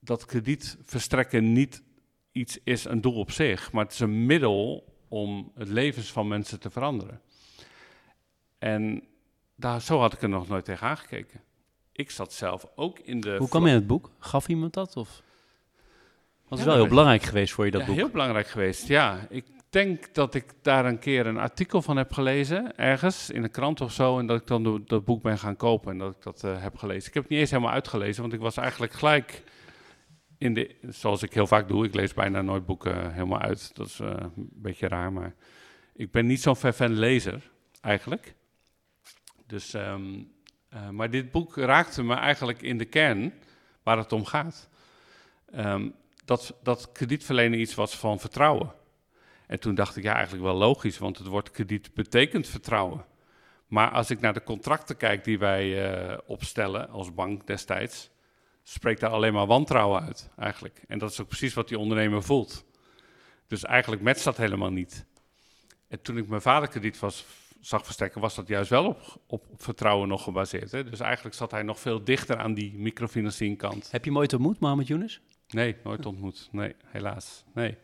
dat krediet verstrekken niet iets is een doel op zich, maar het is een middel om het levens van mensen te veranderen. En daar, zo had ik er nog nooit tegen aangekeken. Ik zat zelf ook in de... Hoe kwam je in het boek? Gaf iemand dat? Of? Is Ja, wel heel belangrijk geweest voor je, dat ja, boek. heel belangrijk geweest, ja. Ik denk dat ik daar een keer een artikel van heb gelezen, ergens in een krant of zo, en dat ik dan dat boek ben gaan kopen en dat ik dat eh, heb gelezen. Ik heb het niet eens helemaal uitgelezen, want ik was eigenlijk gelijk in de, zoals ik heel vaak doe, ik lees bijna nooit boeken helemaal uit. Dat is eh, een beetje raar, maar ik ben niet zo'n fervent lezer, eigenlijk. Dus, ehm, eh, maar dit boek raakte me eigenlijk in de kern waar het om gaat. Ehm, dat, dat kredietverlenen iets was van vertrouwen. En toen dacht ik, ja, eigenlijk wel logisch, want het woord krediet betekent vertrouwen. Maar als ik naar de contracten kijk die wij eh, opstellen als bank destijds, spreekt daar alleen maar wantrouwen uit, eigenlijk. En dat is ook precies wat die ondernemer voelt. Dus eigenlijk matcht dat helemaal niet. En toen ik mijn vader krediet was, zag verstrekken, was dat juist wel op, op, vertrouwen nog gebaseerd. Hè? Dus eigenlijk zat hij nog veel dichter aan die microfinancieringkant. Heb je hem ooit ontmoet, Mohammed Yunus? Nee, nooit ontmoet. Nee, helaas. Nee.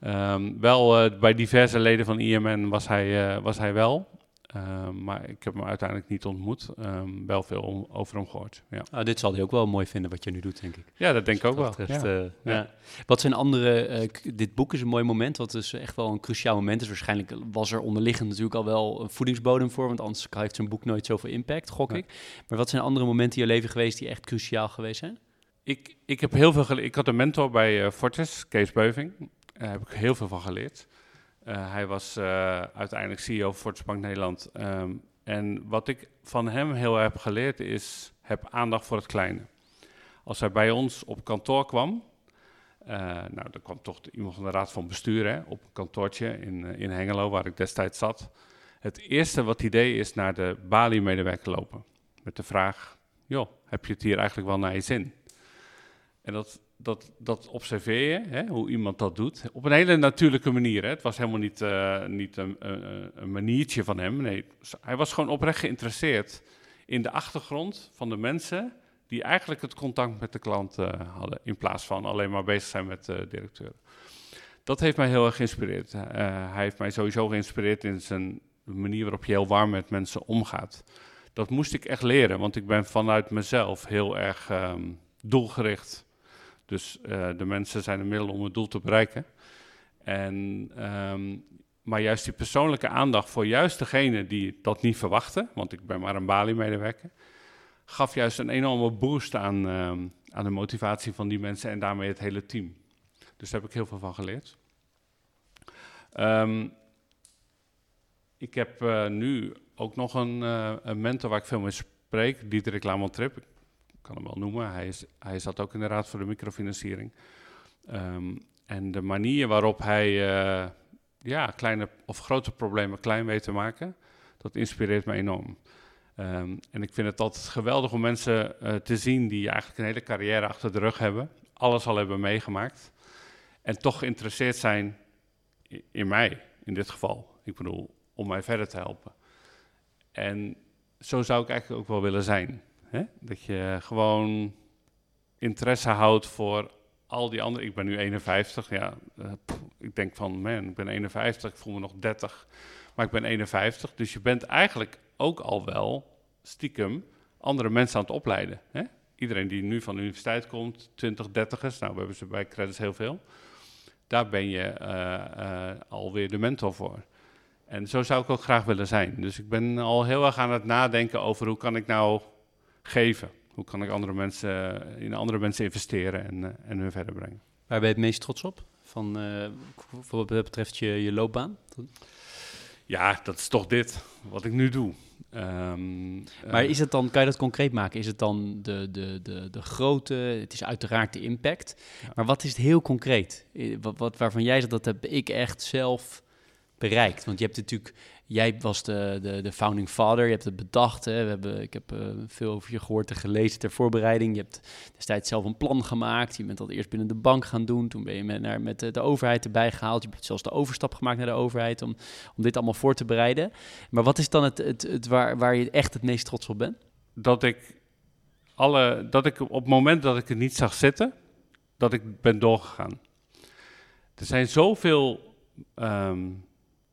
Ehm, wel eh, bij diverse leden van IMN was hij, eh, was hij wel. Ehm, maar ik heb hem uiteindelijk niet ontmoet. Ehm, wel veel om- over hem gehoord. Ja. Ah, dit zal hij ook wel mooi vinden wat je nu doet, denk ik. ja, dat denk ik ook wel. Dat betreft, Ja. eh, ja. Ja. Wat zijn andere... eh, dit boek is een mooi moment, wat dus echt wel een cruciaal moment is. Waarschijnlijk was er onderliggend natuurlijk al wel een voedingsbodem voor, want anders heeft zo'n boek nooit zoveel impact, gok ik. Maar wat zijn andere momenten in je leven geweest die echt cruciaal geweest zijn? Ik, ik heb heel veel geleerd. Ik had een mentor bij eh, Fortis, Kees Beuving. Daar heb ik heel veel van geleerd. Eh, hij was eh, uiteindelijk CEO Fortis Bank Nederland. Ehm, en wat ik van hem heel erg heb geleerd is, heb aandacht voor het kleine. Als hij bij ons op kantoor kwam, eh, nou, er kwam toch iemand van de raad van bestuur hè, op een kantoortje in, in Hengelo, waar ik destijds zat. Het eerste wat hij deed is naar de Bali-medewerker lopen. Met de vraag, joh, heb je het hier eigenlijk wel naar je zin? En dat, dat, dat observeer je, hè, hoe iemand dat doet, op een hele natuurlijke manier. Hè. Het was helemaal niet, eh, niet een, een, een maniertje van hem. Nee, hij was gewoon oprecht geïnteresseerd in de achtergrond van de mensen die eigenlijk het contact met de klant eh, hadden, in plaats van alleen maar bezig zijn met de directeur. Dat heeft mij heel erg geïnspireerd. Eh, hij heeft mij sowieso geïnspireerd in zijn manier waarop je heel warm met mensen omgaat. Dat moest ik echt leren, want ik ben vanuit mezelf heel erg ehm, doelgericht. Dus eh, de mensen zijn een middel om het doel te bereiken. En, ehm, maar juist die persoonlijke aandacht voor juist degene die dat niet verwachten, want ik ben maar een Bali-medewerker, gaf juist een enorme boost aan, ehm, aan de motivatie van die mensen en daarmee het hele team. Dus daar heb ik heel veel van geleerd. Ehm, ik heb eh, nu ook nog een, eh, een mentor waar ik veel mee spreek, Dieterik Lamontrip. Kan hem wel noemen. Hij, is, hij zat ook in de Raad voor de Microfinanciering. Ehm, en de manier waarop hij eh, ja, kleine of grote problemen klein weet te maken, dat inspireert me enorm. Ehm, en ik vind het altijd geweldig om mensen eh, te zien die eigenlijk een hele carrière achter de rug hebben, alles al hebben meegemaakt en toch geïnteresseerd zijn in mij, in dit geval. Ik bedoel, om mij verder te helpen. En zo zou ik eigenlijk ook wel willen zijn. Hè? Dat je gewoon interesse houdt voor al die andere. Ik ben nu 51, ja. eh, ik denk van, man, ik ben 51, ik voel me nog 30. Maar ik ben 51, dus je bent eigenlijk ook al wel stiekem andere mensen aan het opleiden. Hè? Iedereen die nu van de universiteit komt, 20, 30ers, nou, we hebben ze bij Credits heel veel. Daar ben je eh, eh, alweer de mentor voor. En zo zou ik ook graag willen zijn. Dus ik ben al heel erg aan het nadenken over hoe kan ik nou geven. Hoe kan ik andere mensen, in andere mensen investeren en, uh, en hun verder brengen. Waar ben je het meest trots op? Van, uh, wat betreft je, je loopbaan? Ja, dat is toch dit, wat ik nu doe. Um, maar is het dan, kan je dat concreet maken? Is het dan de, de, de, de grote, het is uiteraard de impact. Ja. Maar wat is het heel concreet? Wat, wat, waarvan jij zegt, dat heb ik echt zelf bereikt? Want je hebt natuurlijk, jij was de, de, de founding father, je hebt het bedacht. Hè? We hebben, ik heb uh, veel over je gehoord en gelezen ter voorbereiding. Je hebt destijds zelf een plan gemaakt. Je bent dat eerst binnen de bank gaan doen. Toen ben je met, naar, met de, de overheid erbij gehaald. Je hebt zelfs de overstap gemaakt naar de overheid om, om dit allemaal voor te bereiden. Maar wat is dan het, het, het waar, waar je echt het meest trots op bent? Dat ik, alle, dat ik op het moment dat ik het niet zag zitten, dat ik ben doorgegaan. Er zijn zoveel... Um,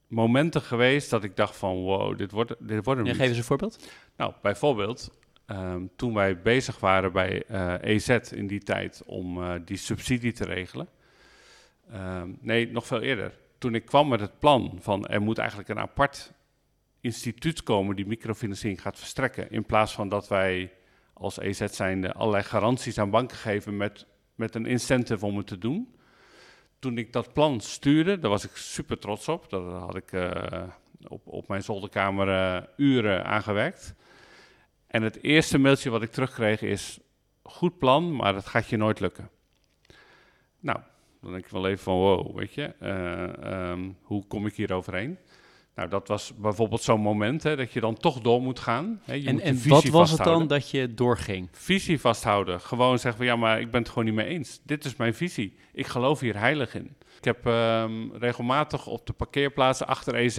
momenten geweest dat ik dacht van wow, dit wordt, dit wordt ja, Geef eens een voorbeeld. Nou, bijvoorbeeld um, toen wij bezig waren bij uh, eh, EZ in die tijd om uh, die subsidie te regelen. Um, nee, nog veel eerder. Toen ik kwam met het plan van er moet eigenlijk een apart instituut komen die microfinanciering gaat verstrekken. In plaats van dat wij als EZ zijnde allerlei garanties aan banken geven met, met een incentive om het te doen toen ik dat plan stuurde, daar was ik super trots op. Daar had ik uh, op, op mijn zolderkamer uh, uren aan gewerkt. En het eerste mailtje wat ik terugkreeg is: goed plan, maar dat gaat je nooit lukken. Nou, dan denk ik wel even van wow, weet je, uh, um, hoe kom ik hier overheen? Nou, dat was bijvoorbeeld zo'n moment hè, dat je dan toch door moet gaan. Hè. Je en en wat was het dan dat je doorging? Visie vasthouden. Gewoon zeggen van ja, maar ik ben het gewoon niet mee eens. Dit is mijn visie. Ik geloof hier heilig in. Ik heb um, regelmatig op de parkeerplaatsen achter EZ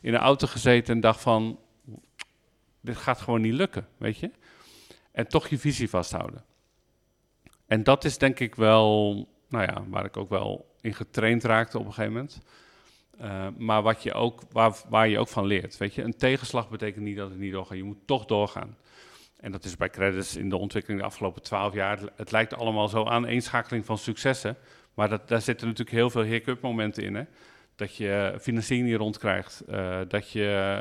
in een auto gezeten en dacht van dit gaat gewoon niet lukken, weet je. En toch je visie vasthouden. En dat is denk ik wel, nou ja, waar ik ook wel in getraind raakte op een gegeven moment. Uh, maar wat je ook, waar, waar je ook van leert. Weet je, een tegenslag betekent niet dat het niet doorgaat. Je moet toch doorgaan. En dat is bij credits in de ontwikkeling de afgelopen twaalf jaar. Het lijkt allemaal zo aan eenschakeling van successen. Maar dat, daar zitten natuurlijk heel veel hiccup momenten in. Hè? Dat je financiering niet rondkrijgt, uh, dat je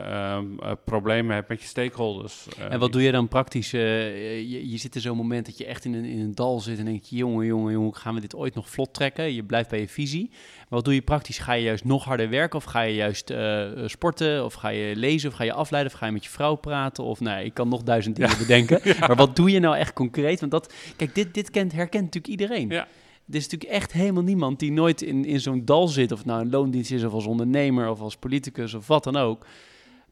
uh, problemen hebt met je stakeholders. Uh, en wat doe je dan praktisch? Je, je, zit in zo'n moment dat je echt in een, in een dal zit en denk je, jongen, jongen, jongen, gaan we dit ooit nog vlot trekken? Je blijft bij je visie. Maar wat doe je praktisch? Ga je juist nog harder werken of ga je juist sporten of ga je lezen of ga je afleiden of ga je met je vrouw praten? Of nou, ik kan nog duizend dingen bedenken. Maar wat doe je nou echt concreet? Want dat, kijk, dit, dit kent, herkent natuurlijk iedereen. Ja. Er is natuurlijk echt helemaal niemand die nooit in, in zo'n dal zit. Of nou een loondienst is, of als ondernemer, of als politicus, of wat dan ook.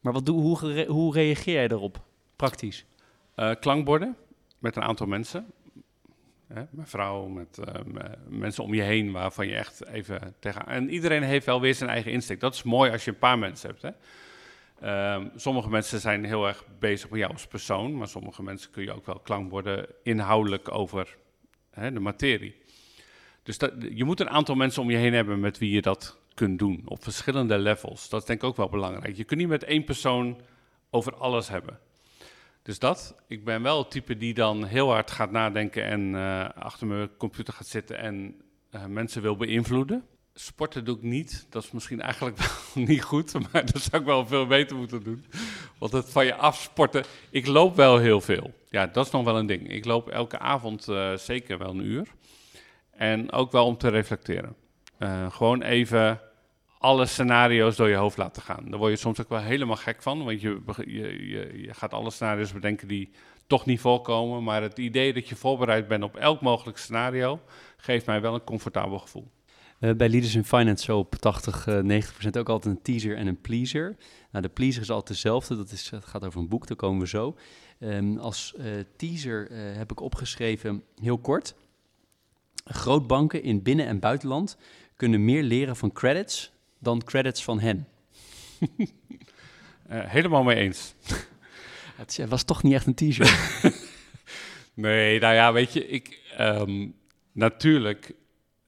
Maar wat doe, hoe, hoe reageer jij daarop, praktisch? Uh, klankborden met een aantal mensen. Hè, mijn vrouw, met uh, mensen om je heen waarvan je echt even tegen... En iedereen heeft wel weer zijn eigen insteek. Dat is mooi als je een paar mensen hebt, hè. Uh, sommige mensen zijn heel erg bezig met jou als persoon, maar sommige mensen kun je ook wel klankborden inhoudelijk over hè, de materie. Dus dat, je moet een aantal mensen om je heen hebben met wie je dat kunt doen. Op verschillende levels. Dat is denk ik ook wel belangrijk. Je kunt niet met één persoon over alles hebben. Dus dat, ik ben wel het type die dan heel hard gaat nadenken en uh, achter mijn computer gaat zitten en uh, mensen wil beïnvloeden. Sporten doe ik niet. Dat is misschien eigenlijk wel niet goed, maar dat zou ik wel veel beter moeten doen. Want het van je afsporten. Ik loop wel heel veel. Ja, dat is nog wel een ding. Ik loop elke avond uh, zeker wel een uur. En ook wel om te reflecteren. Uh, gewoon even alle scenario's door je hoofd laten gaan. Daar word je soms ook wel helemaal gek van, want je, je, je, je gaat alle scenario's bedenken die toch niet voorkomen. Maar het idee dat je voorbereid bent op elk mogelijk scenario, geeft mij wel een comfortabel gevoel. Bij Leaders in Finance zo op 80, uh, 90% ook altijd een teaser en een pleaser. Nou, de pleaser is altijd hetzelfde, dat, is, het gaat over een boek, daar komen we zo. Um, als uh, teaser heb ik opgeschreven, heel kort... Grootbanken in binnen- en buitenland kunnen meer leren van credits dan credits van hen. uh, helemaal mee eens. Het was toch niet echt een t-shirt. nee, nou ja, weet je, ik, um, natuurlijk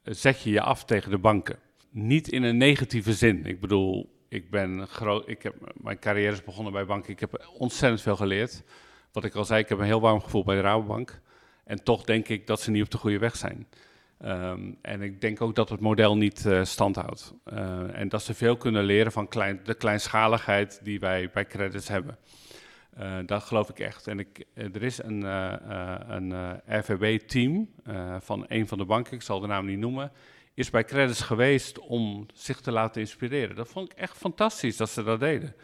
zet je je af tegen de banken. Niet in een negatieve zin. Ik bedoel, ik ben groot, ik heb mijn carrière is begonnen bij banken. Ik heb ontzettend veel geleerd. Wat ik al zei, ik heb een heel warm gevoel bij de Rabobank. En toch denk ik dat ze niet op de goede weg zijn. Ehm, en ik denk ook dat het model niet uh, stand houdt. en dat ze veel kunnen leren van klein, de kleinschaligheid die wij bij credits hebben. Uh, dat geloof ik echt. En ik, er is een, een RVB-team van een van de banken, ik zal de naam niet noemen, is bij Credits geweest om zich te laten inspireren. Dat vond ik echt fantastisch dat ze dat deden.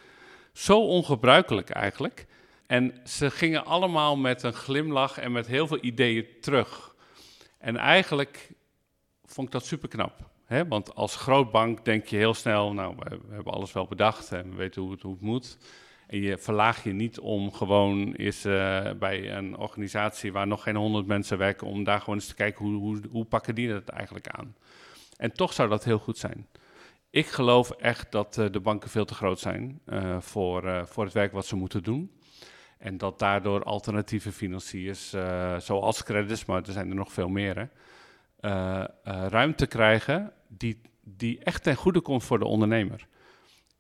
Zo ongebruikelijk eigenlijk. En ze gingen allemaal met een glimlach en met heel veel ideeën terug. En eigenlijk vond ik dat super knap. Hè? Want als grootbank denk je heel snel, nou, we, hebben alles wel bedacht en we weten hoe het, moet. En je verlaag je niet om gewoon eens uh, bij een organisatie waar nog geen honderd mensen werken, om daar gewoon eens te kijken hoe, hoe, hoe pakken die dat eigenlijk aan. En toch zou dat heel goed zijn. Ik geloof echt dat uh, de banken veel te groot zijn uh, voor, voor het werk wat ze moeten doen. En dat daardoor alternatieve financiers, zoals credits, maar er zijn er nog veel meer, hè, ruimte krijgen die, die echt ten goede komt voor de ondernemer.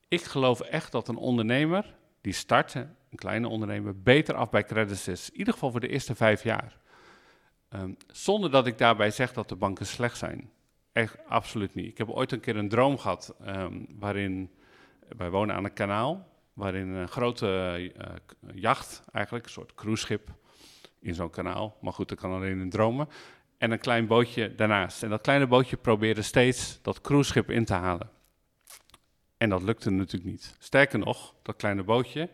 Ik geloof echt dat een ondernemer die start, een kleine ondernemer, beter af bij credits is. In ieder geval voor de eerste vijf jaar. Um, zonder dat ik daarbij zeg dat de banken slecht zijn. Echt absoluut niet. Ik heb ooit een keer een droom gehad um, waarin wij wonen aan een kanaal, waarin een grote uh, jacht, eigenlijk een soort cruiseschip in zo'n kanaal, maar goed, dat kan alleen in dromen, en een klein bootje daarnaast. En dat kleine bootje probeerde steeds dat cruiseschip in te halen. En dat lukte natuurlijk niet. Sterker nog, dat kleine bootje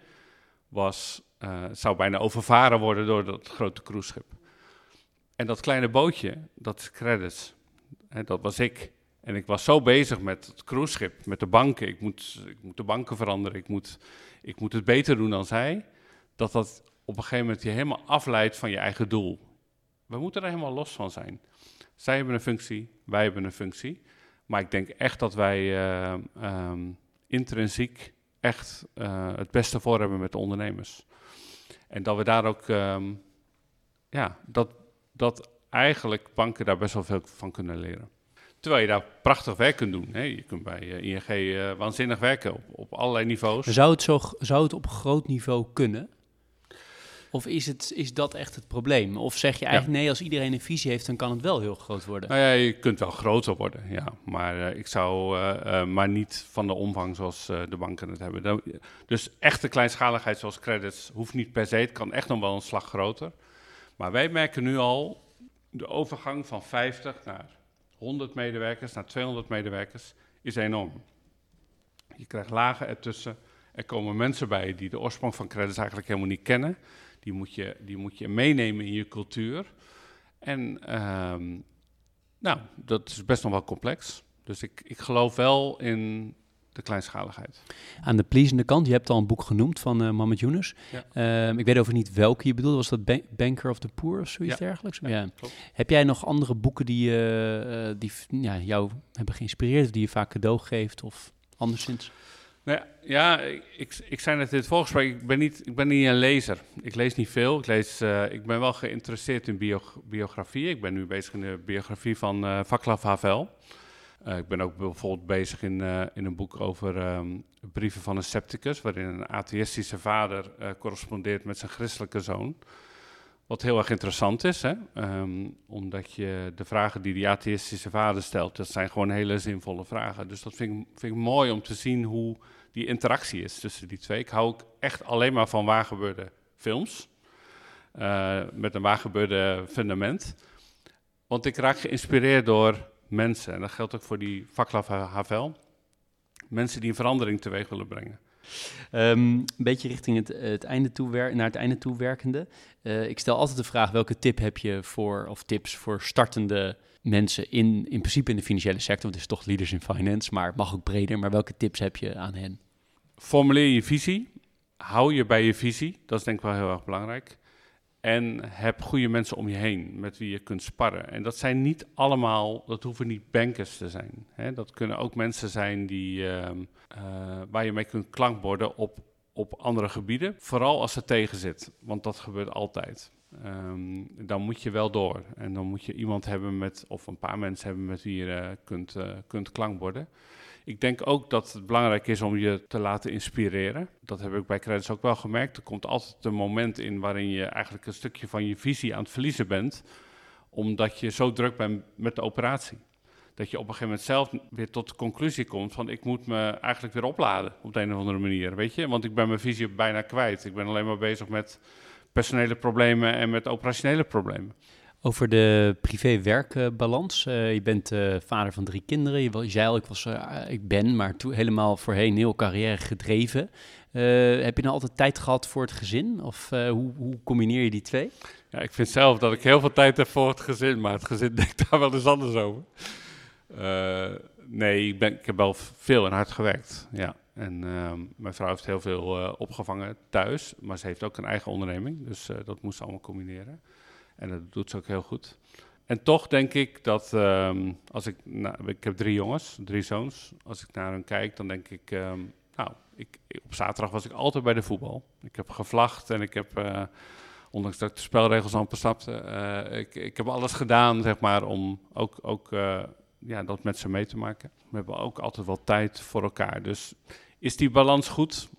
was, uh, zou bijna overvaren worden door dat grote cruiseschip. En dat kleine bootje, dat is credits, dat was ik. En ik was zo bezig met het cruiseschip, met de banken. Ik moet, ik moet de banken veranderen, ik moet, ik moet het beter doen dan zij. Dat dat op een gegeven moment je helemaal afleidt van je eigen doel. We moeten er helemaal los van zijn. Zij hebben een functie, wij hebben een functie. Maar ik denk echt dat wij uh, um, intrinsiek echt uh, het beste voor hebben met de ondernemers. En dat we daar ook, um, ja, dat, dat eigenlijk banken daar best wel veel van kunnen leren. Terwijl je daar prachtig werk kunt doen. Hè. Je kunt bij uh, ING uh, waanzinnig werken op, op allerlei niveaus. Zou het, zo, zou het op groot niveau kunnen? Of is, het, is dat echt het probleem? Of zeg je eigenlijk nee, als iedereen een visie heeft, dan kan het wel heel groot worden? Nou ja, je kunt wel groter worden, ja. Maar uh, ik zou uh, maar niet van de omvang zoals de banken het hebben. Dus echte kleinschaligheid zoals credits hoeft niet per se. Het kan echt nog wel een slag groter. Maar wij merken nu al de overgang van 50 naar 100 medewerkers, naar 200 medewerkers, is enorm. Je krijgt lagen ertussen. Er komen mensen bij die de oorsprong van credits eigenlijk helemaal niet kennen. Die moet je, die moet je meenemen in je cultuur. En um, nou, dat is best nog wel complex. Dus ik, ik geloof wel in de kleinschaligheid. Aan de pleasende kant, je hebt al een boek genoemd van uh, Yunus. Ja. Um, ik weet over niet welke je bedoelt. Was dat Ban Banker of the Poor of zoiets ja. dergelijks? Ja, ja. Heb jij nog andere boeken die, uh, die ja, jou hebben geïnspireerd... of die je vaak cadeau geeft of anderszins? Nou ja, ja ik, ik zei net in het voorgesprek, ik ben, niet, ik ben niet een lezer. Ik lees niet veel. Ik, lees, uh, ik ben wel geïnteresseerd in bio, biografie. Ik ben nu bezig in de biografie van uh, Vaclav Havel. Uh, ik ben ook bijvoorbeeld bezig in, in een boek over um, brieven van een scepticus... waarin een atheïstische vader correspondeert met zijn christelijke zoon... Wat heel erg interessant is, hè? Um, omdat je de vragen die die atheïstische vader stelt, dat zijn gewoon hele zinvolle vragen. Dus dat vind ik, vind ik mooi om te zien hoe die interactie is tussen die twee. Ik hou ook echt alleen maar van waargebeurde films, met een waargebeurde fundament. Want ik raak geïnspireerd door mensen, en dat geldt ook voor die Vaclav Havel. Mensen die een verandering teweeg willen brengen. Um, een beetje richting het, het einde toe naar het einde toe werkende. Uh, ik stel altijd de vraag: welke tip heb je voor, of tips voor startende mensen in, in principe in de financiële sector? Want het is toch leaders in finance, maar het mag ook breder. Maar welke tips heb je aan hen? Formuleer je visie. Hou je bij je visie. Dat is denk ik wel heel erg belangrijk. En heb goede mensen om je heen met wie je kunt sparren. En dat zijn niet allemaal, dat hoeven niet bankers te zijn. Hè? Dat kunnen ook mensen zijn die, uh, uh, waar je mee kunt klankborden op, op andere gebieden. Vooral als het tegen zit, want dat gebeurt altijd. Um, dan moet je wel door. En dan moet je iemand hebben met, of een paar mensen hebben met wie je uh, kunt, kunt klankborden. Ik denk ook dat het belangrijk is om je te laten inspireren. Dat heb ik bij Credits ook wel gemerkt. Er komt altijd een moment in waarin je eigenlijk een stukje van je visie aan het verliezen bent. omdat je zo druk bent met de operatie. Dat je op een gegeven moment zelf weer tot de conclusie komt van ik moet me eigenlijk weer opladen op de een of andere manier, weet je? Want ik ben mijn visie bijna kwijt. Ik ben alleen maar bezig met personele problemen en met operationele problemen. Over de privé-werkbalans. Uh, je bent uh, vader van drie kinderen. Je, zei al, ik, was, uh, ik ben, maar toen helemaal voorheen heel carrière gedreven. heb je nou altijd tijd gehad voor het gezin? Of hoe, hoe, combineer je die twee? Ja, ik vind zelf dat ik heel veel tijd heb voor het gezin, maar het gezin denkt daar wel eens anders over. nee, ik, ben, ik heb wel veel en hard gewerkt. Ja. En ehm, mijn vrouw heeft heel veel opgevangen thuis, maar ze heeft ook een eigen onderneming. Dus dat moest ze allemaal combineren. En dat doet ze ook heel goed. En toch denk ik dat ehm, als ik, nou, ik heb drie jongens, drie zoons. Als ik naar hen kijk, dan denk ik, ehm, nou, ik, op zaterdag was ik altijd bij de voetbal. Ik heb gevlacht en ik heb, uh, ondanks dat ik de spelregels amper snapte, uh, ik, ik heb alles gedaan, zeg maar, om ook, ook uh, ja, dat met ze mee te maken. We hebben ook altijd wel tijd voor elkaar. Dus is die balans goed?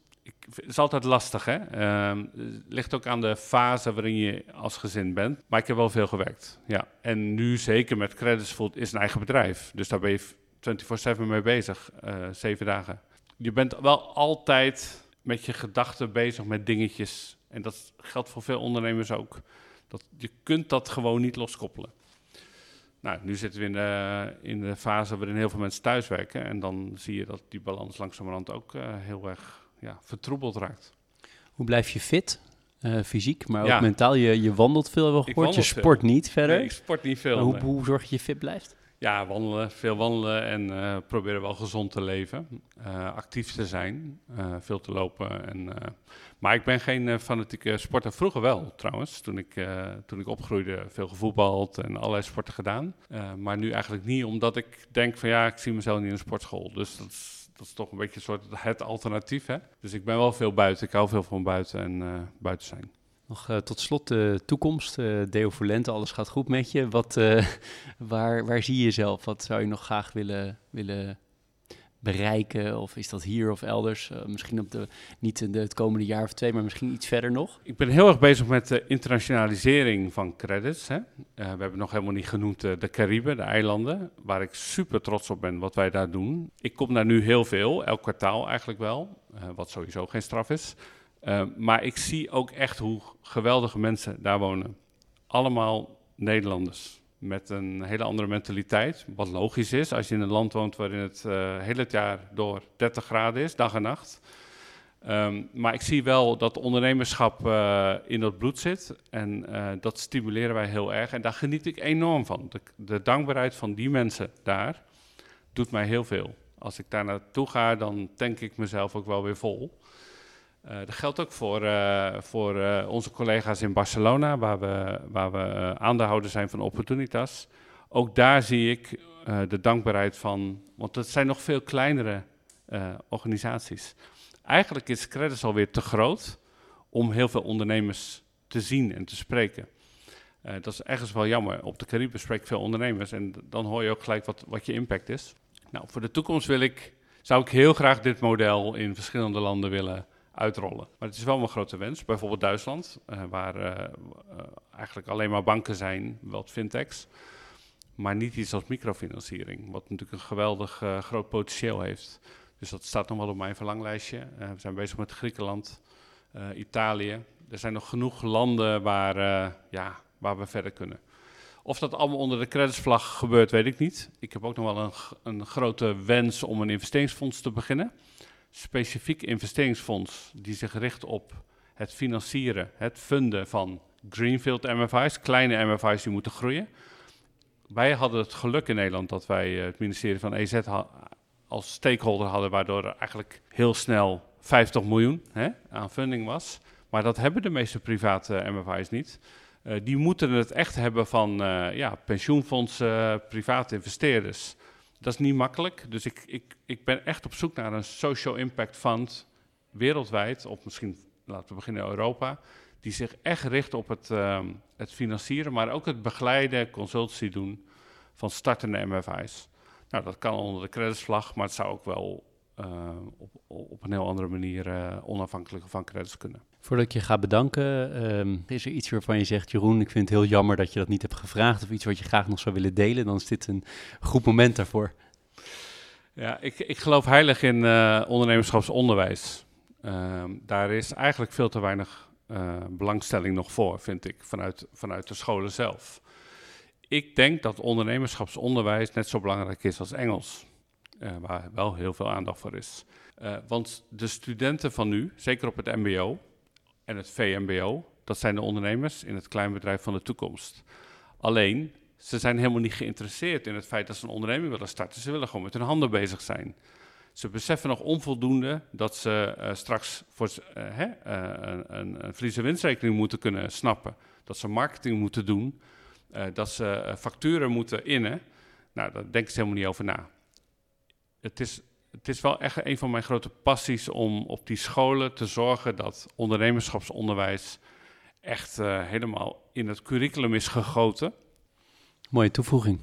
Het is altijd lastig, hè? Uh, het ligt ook aan de fase waarin je als gezin bent. Maar ik heb wel veel gewerkt, ja. En nu zeker met Credits is een eigen bedrijf. Dus daar ben je 24-7 mee bezig, uh, zeven dagen. Je bent wel altijd met je gedachten bezig met dingetjes. En dat geldt voor veel ondernemers ook. Dat, je kunt dat gewoon niet loskoppelen. Nou, nu zitten we in de, in de fase waarin heel veel mensen thuiswerken. En dan zie je dat die balans langzamerhand ook uh, heel erg ja, vertroebeld raakt. Hoe blijf je fit? Uh, fysiek, maar ook mentaal. Je, je wandelt veel, hebben we gehoord. Je sport niet verder. Nee, ik sport niet veel. Hoe, hoe, zorg je je fit blijft? Ja, wandelen, veel wandelen en uh, proberen wel gezond te leven. Uh, actief te zijn, veel te lopen. En, maar ik ben geen fanatieke sporter. Vroeger wel, trouwens. Toen ik, toen ik opgroeide, veel gevoetbald en allerlei sporten gedaan. maar nu eigenlijk niet, omdat ik denk van ja, ik zie mezelf niet in een sportschool. Dus dat is dat is toch een beetje soort het alternatief. Hè? Dus ik ben wel veel buiten. Ik hou veel van buiten en uh, buiten zijn. Nog uh, tot slot de toekomst. Uh, Deo Volente, alles gaat goed met je. Wat, waar, waar zie je jezelf? Wat zou je nog graag willen, willen bereiken? Of is dat hier of elders? Uh, misschien op de, niet de, het komende jaar of twee, maar misschien iets verder nog? Ik ben heel erg bezig met de internationalisering van credits. Hè. Uh, we hebben nog helemaal niet genoemd uh, de Cariben, de eilanden, waar ik super trots op ben wat wij daar doen. Ik kom daar nu heel veel, elk kwartaal eigenlijk wel, wat sowieso geen straf is. maar ik zie ook echt hoe geweldige mensen daar wonen. Allemaal Nederlanders met een hele andere mentaliteit. Wat logisch is als je in een land woont waarin het uh, heel het jaar door 30 graden is, dag en nacht. Um, maar ik zie wel dat ondernemerschap uh, in dat bloed zit. En uh, dat stimuleren wij heel erg. En daar geniet ik enorm van. De, de, dankbaarheid van die mensen daar doet mij heel veel. Als ik daar naartoe ga, dan tank ik mezelf ook wel weer vol. Uh, dat geldt ook voor, uh, voor uh, onze collega's in Barcelona, waar we, waar we aandeelhouder zijn van Opportunitas. Ook daar zie ik de dankbaarheid van, want het zijn nog veel kleinere organisaties. Eigenlijk is Credits alweer te groot om heel veel ondernemers te zien en te spreken. dat is ergens wel jammer. Op de Cariben spreek ik veel ondernemers en dan hoor je ook gelijk wat, wat je impact is. Nou, voor de toekomst wil ik, zou ik heel graag dit model in verschillende landen willen uitrollen. Maar het is wel mijn grote wens. Bijvoorbeeld Duitsland, uh, waar uh, eigenlijk alleen maar banken zijn, wat fintechs. Maar niet iets als microfinanciering, wat natuurlijk een geweldig groot potentieel heeft. Dus dat staat nog wel op mijn verlanglijstje. we zijn bezig met Griekenland, Italië. Er zijn nog genoeg landen waar, ja, waar we verder kunnen. Of dat allemaal onder de creditsvlag gebeurt, weet ik niet. Ik heb ook nog wel een, een grote wens om een investeringsfonds te beginnen specifiek investeringsfonds die zich richt op het financieren, het funden van Greenfield MFI's, kleine MFI's die moeten groeien. Wij hadden het geluk in Nederland dat wij eh, het ministerie van EZ als stakeholder hadden, waardoor er eigenlijk heel snel 50 miljoen hè, aan funding was. Maar dat hebben de meeste private MFI's niet. Uh, die moeten het echt hebben van ja, pensioenfondsen, private investeerders. Dat is niet makkelijk. Dus ik, ik, ik ben echt op zoek naar een social impact fund wereldwijd, of misschien laten we beginnen in Europa, die zich echt richt op het, um, het financieren, maar ook het begeleiden, consultancy doen van startende MFI's. Nou, dat kan onder de creditsvlag, maar het zou ook wel op, op een heel andere manier uh, onafhankelijk van credits kunnen. Voordat ik je ga bedanken, um, is er iets waarvan je zegt, Jeroen, ik vind het heel jammer dat je dat niet hebt gevraagd of iets wat je graag nog zou willen delen, dan is dit een goed moment daarvoor. Ja, ik, ik geloof heilig in uh, ondernemerschapsonderwijs. Ehm, daar is eigenlijk veel te weinig belangstelling nog voor, vind ik, vanuit, vanuit de scholen zelf. Ik denk dat ondernemerschapsonderwijs net zo belangrijk is als Engels. Uh, waar wel heel veel aandacht voor is. Uh, want de studenten van nu, zeker op het MBO en het VMBO, dat zijn de ondernemers in het kleinbedrijf van de toekomst. Alleen, ze zijn helemaal niet geïnteresseerd in het feit dat ze een onderneming willen starten. Ze willen gewoon met hun handen bezig zijn. Ze beseffen nog onvoldoende dat ze uh, straks voor hè, een, een, een en winstrekening moeten kunnen snappen. Dat ze marketing moeten doen. dat ze facturen moeten innen. Nou, daar denken ze helemaal niet over na het is, het is wel echt een van mijn grote passies om op die scholen te zorgen dat ondernemerschapsonderwijs echt uh, helemaal in het curriculum is gegoten. Mooie toevoeging.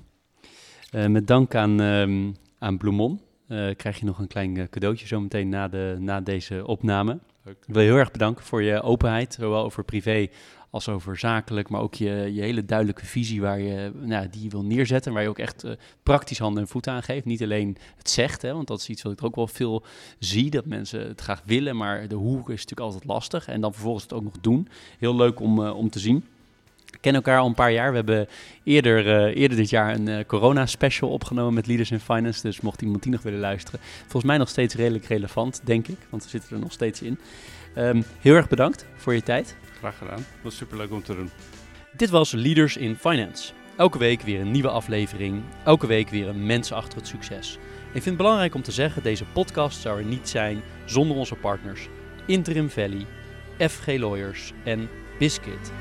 Uh, met dank aan, um, aan Bloemon uh, krijg je nog een klein cadeautje zometeen na, de, na deze opname. Leuk. Ik wil je heel erg bedanken voor je openheid, zowel over privé als over zakelijk, maar ook je, je hele duidelijke visie waar je, nou, die wil neerzetten. Waar je ook echt uh, praktisch handen en voeten aan geeft. Niet alleen het zegt, hè, want dat is iets wat ik ook wel veel zie, dat mensen het graag willen, maar de hoe is natuurlijk altijd lastig. En dan vervolgens het ook nog doen. Heel leuk om, uh, om te zien. Kennen elkaar al een paar jaar. We hebben eerder, uh, eerder dit jaar een corona-special opgenomen met Leaders in Finance. Dus mocht iemand die nog willen luisteren. Volgens mij nog steeds redelijk relevant, denk ik. Want we zitten er nog steeds in. Um, heel erg bedankt voor je tijd. Graag gedaan. Was superleuk om te doen. Dit was Leaders in Finance. Elke week weer een nieuwe aflevering. Elke week weer een mens achter het succes. Ik vind het belangrijk om te zeggen, deze podcast zou er niet zijn zonder onze partners Interim Valley, FG Lawyers en Biscuit.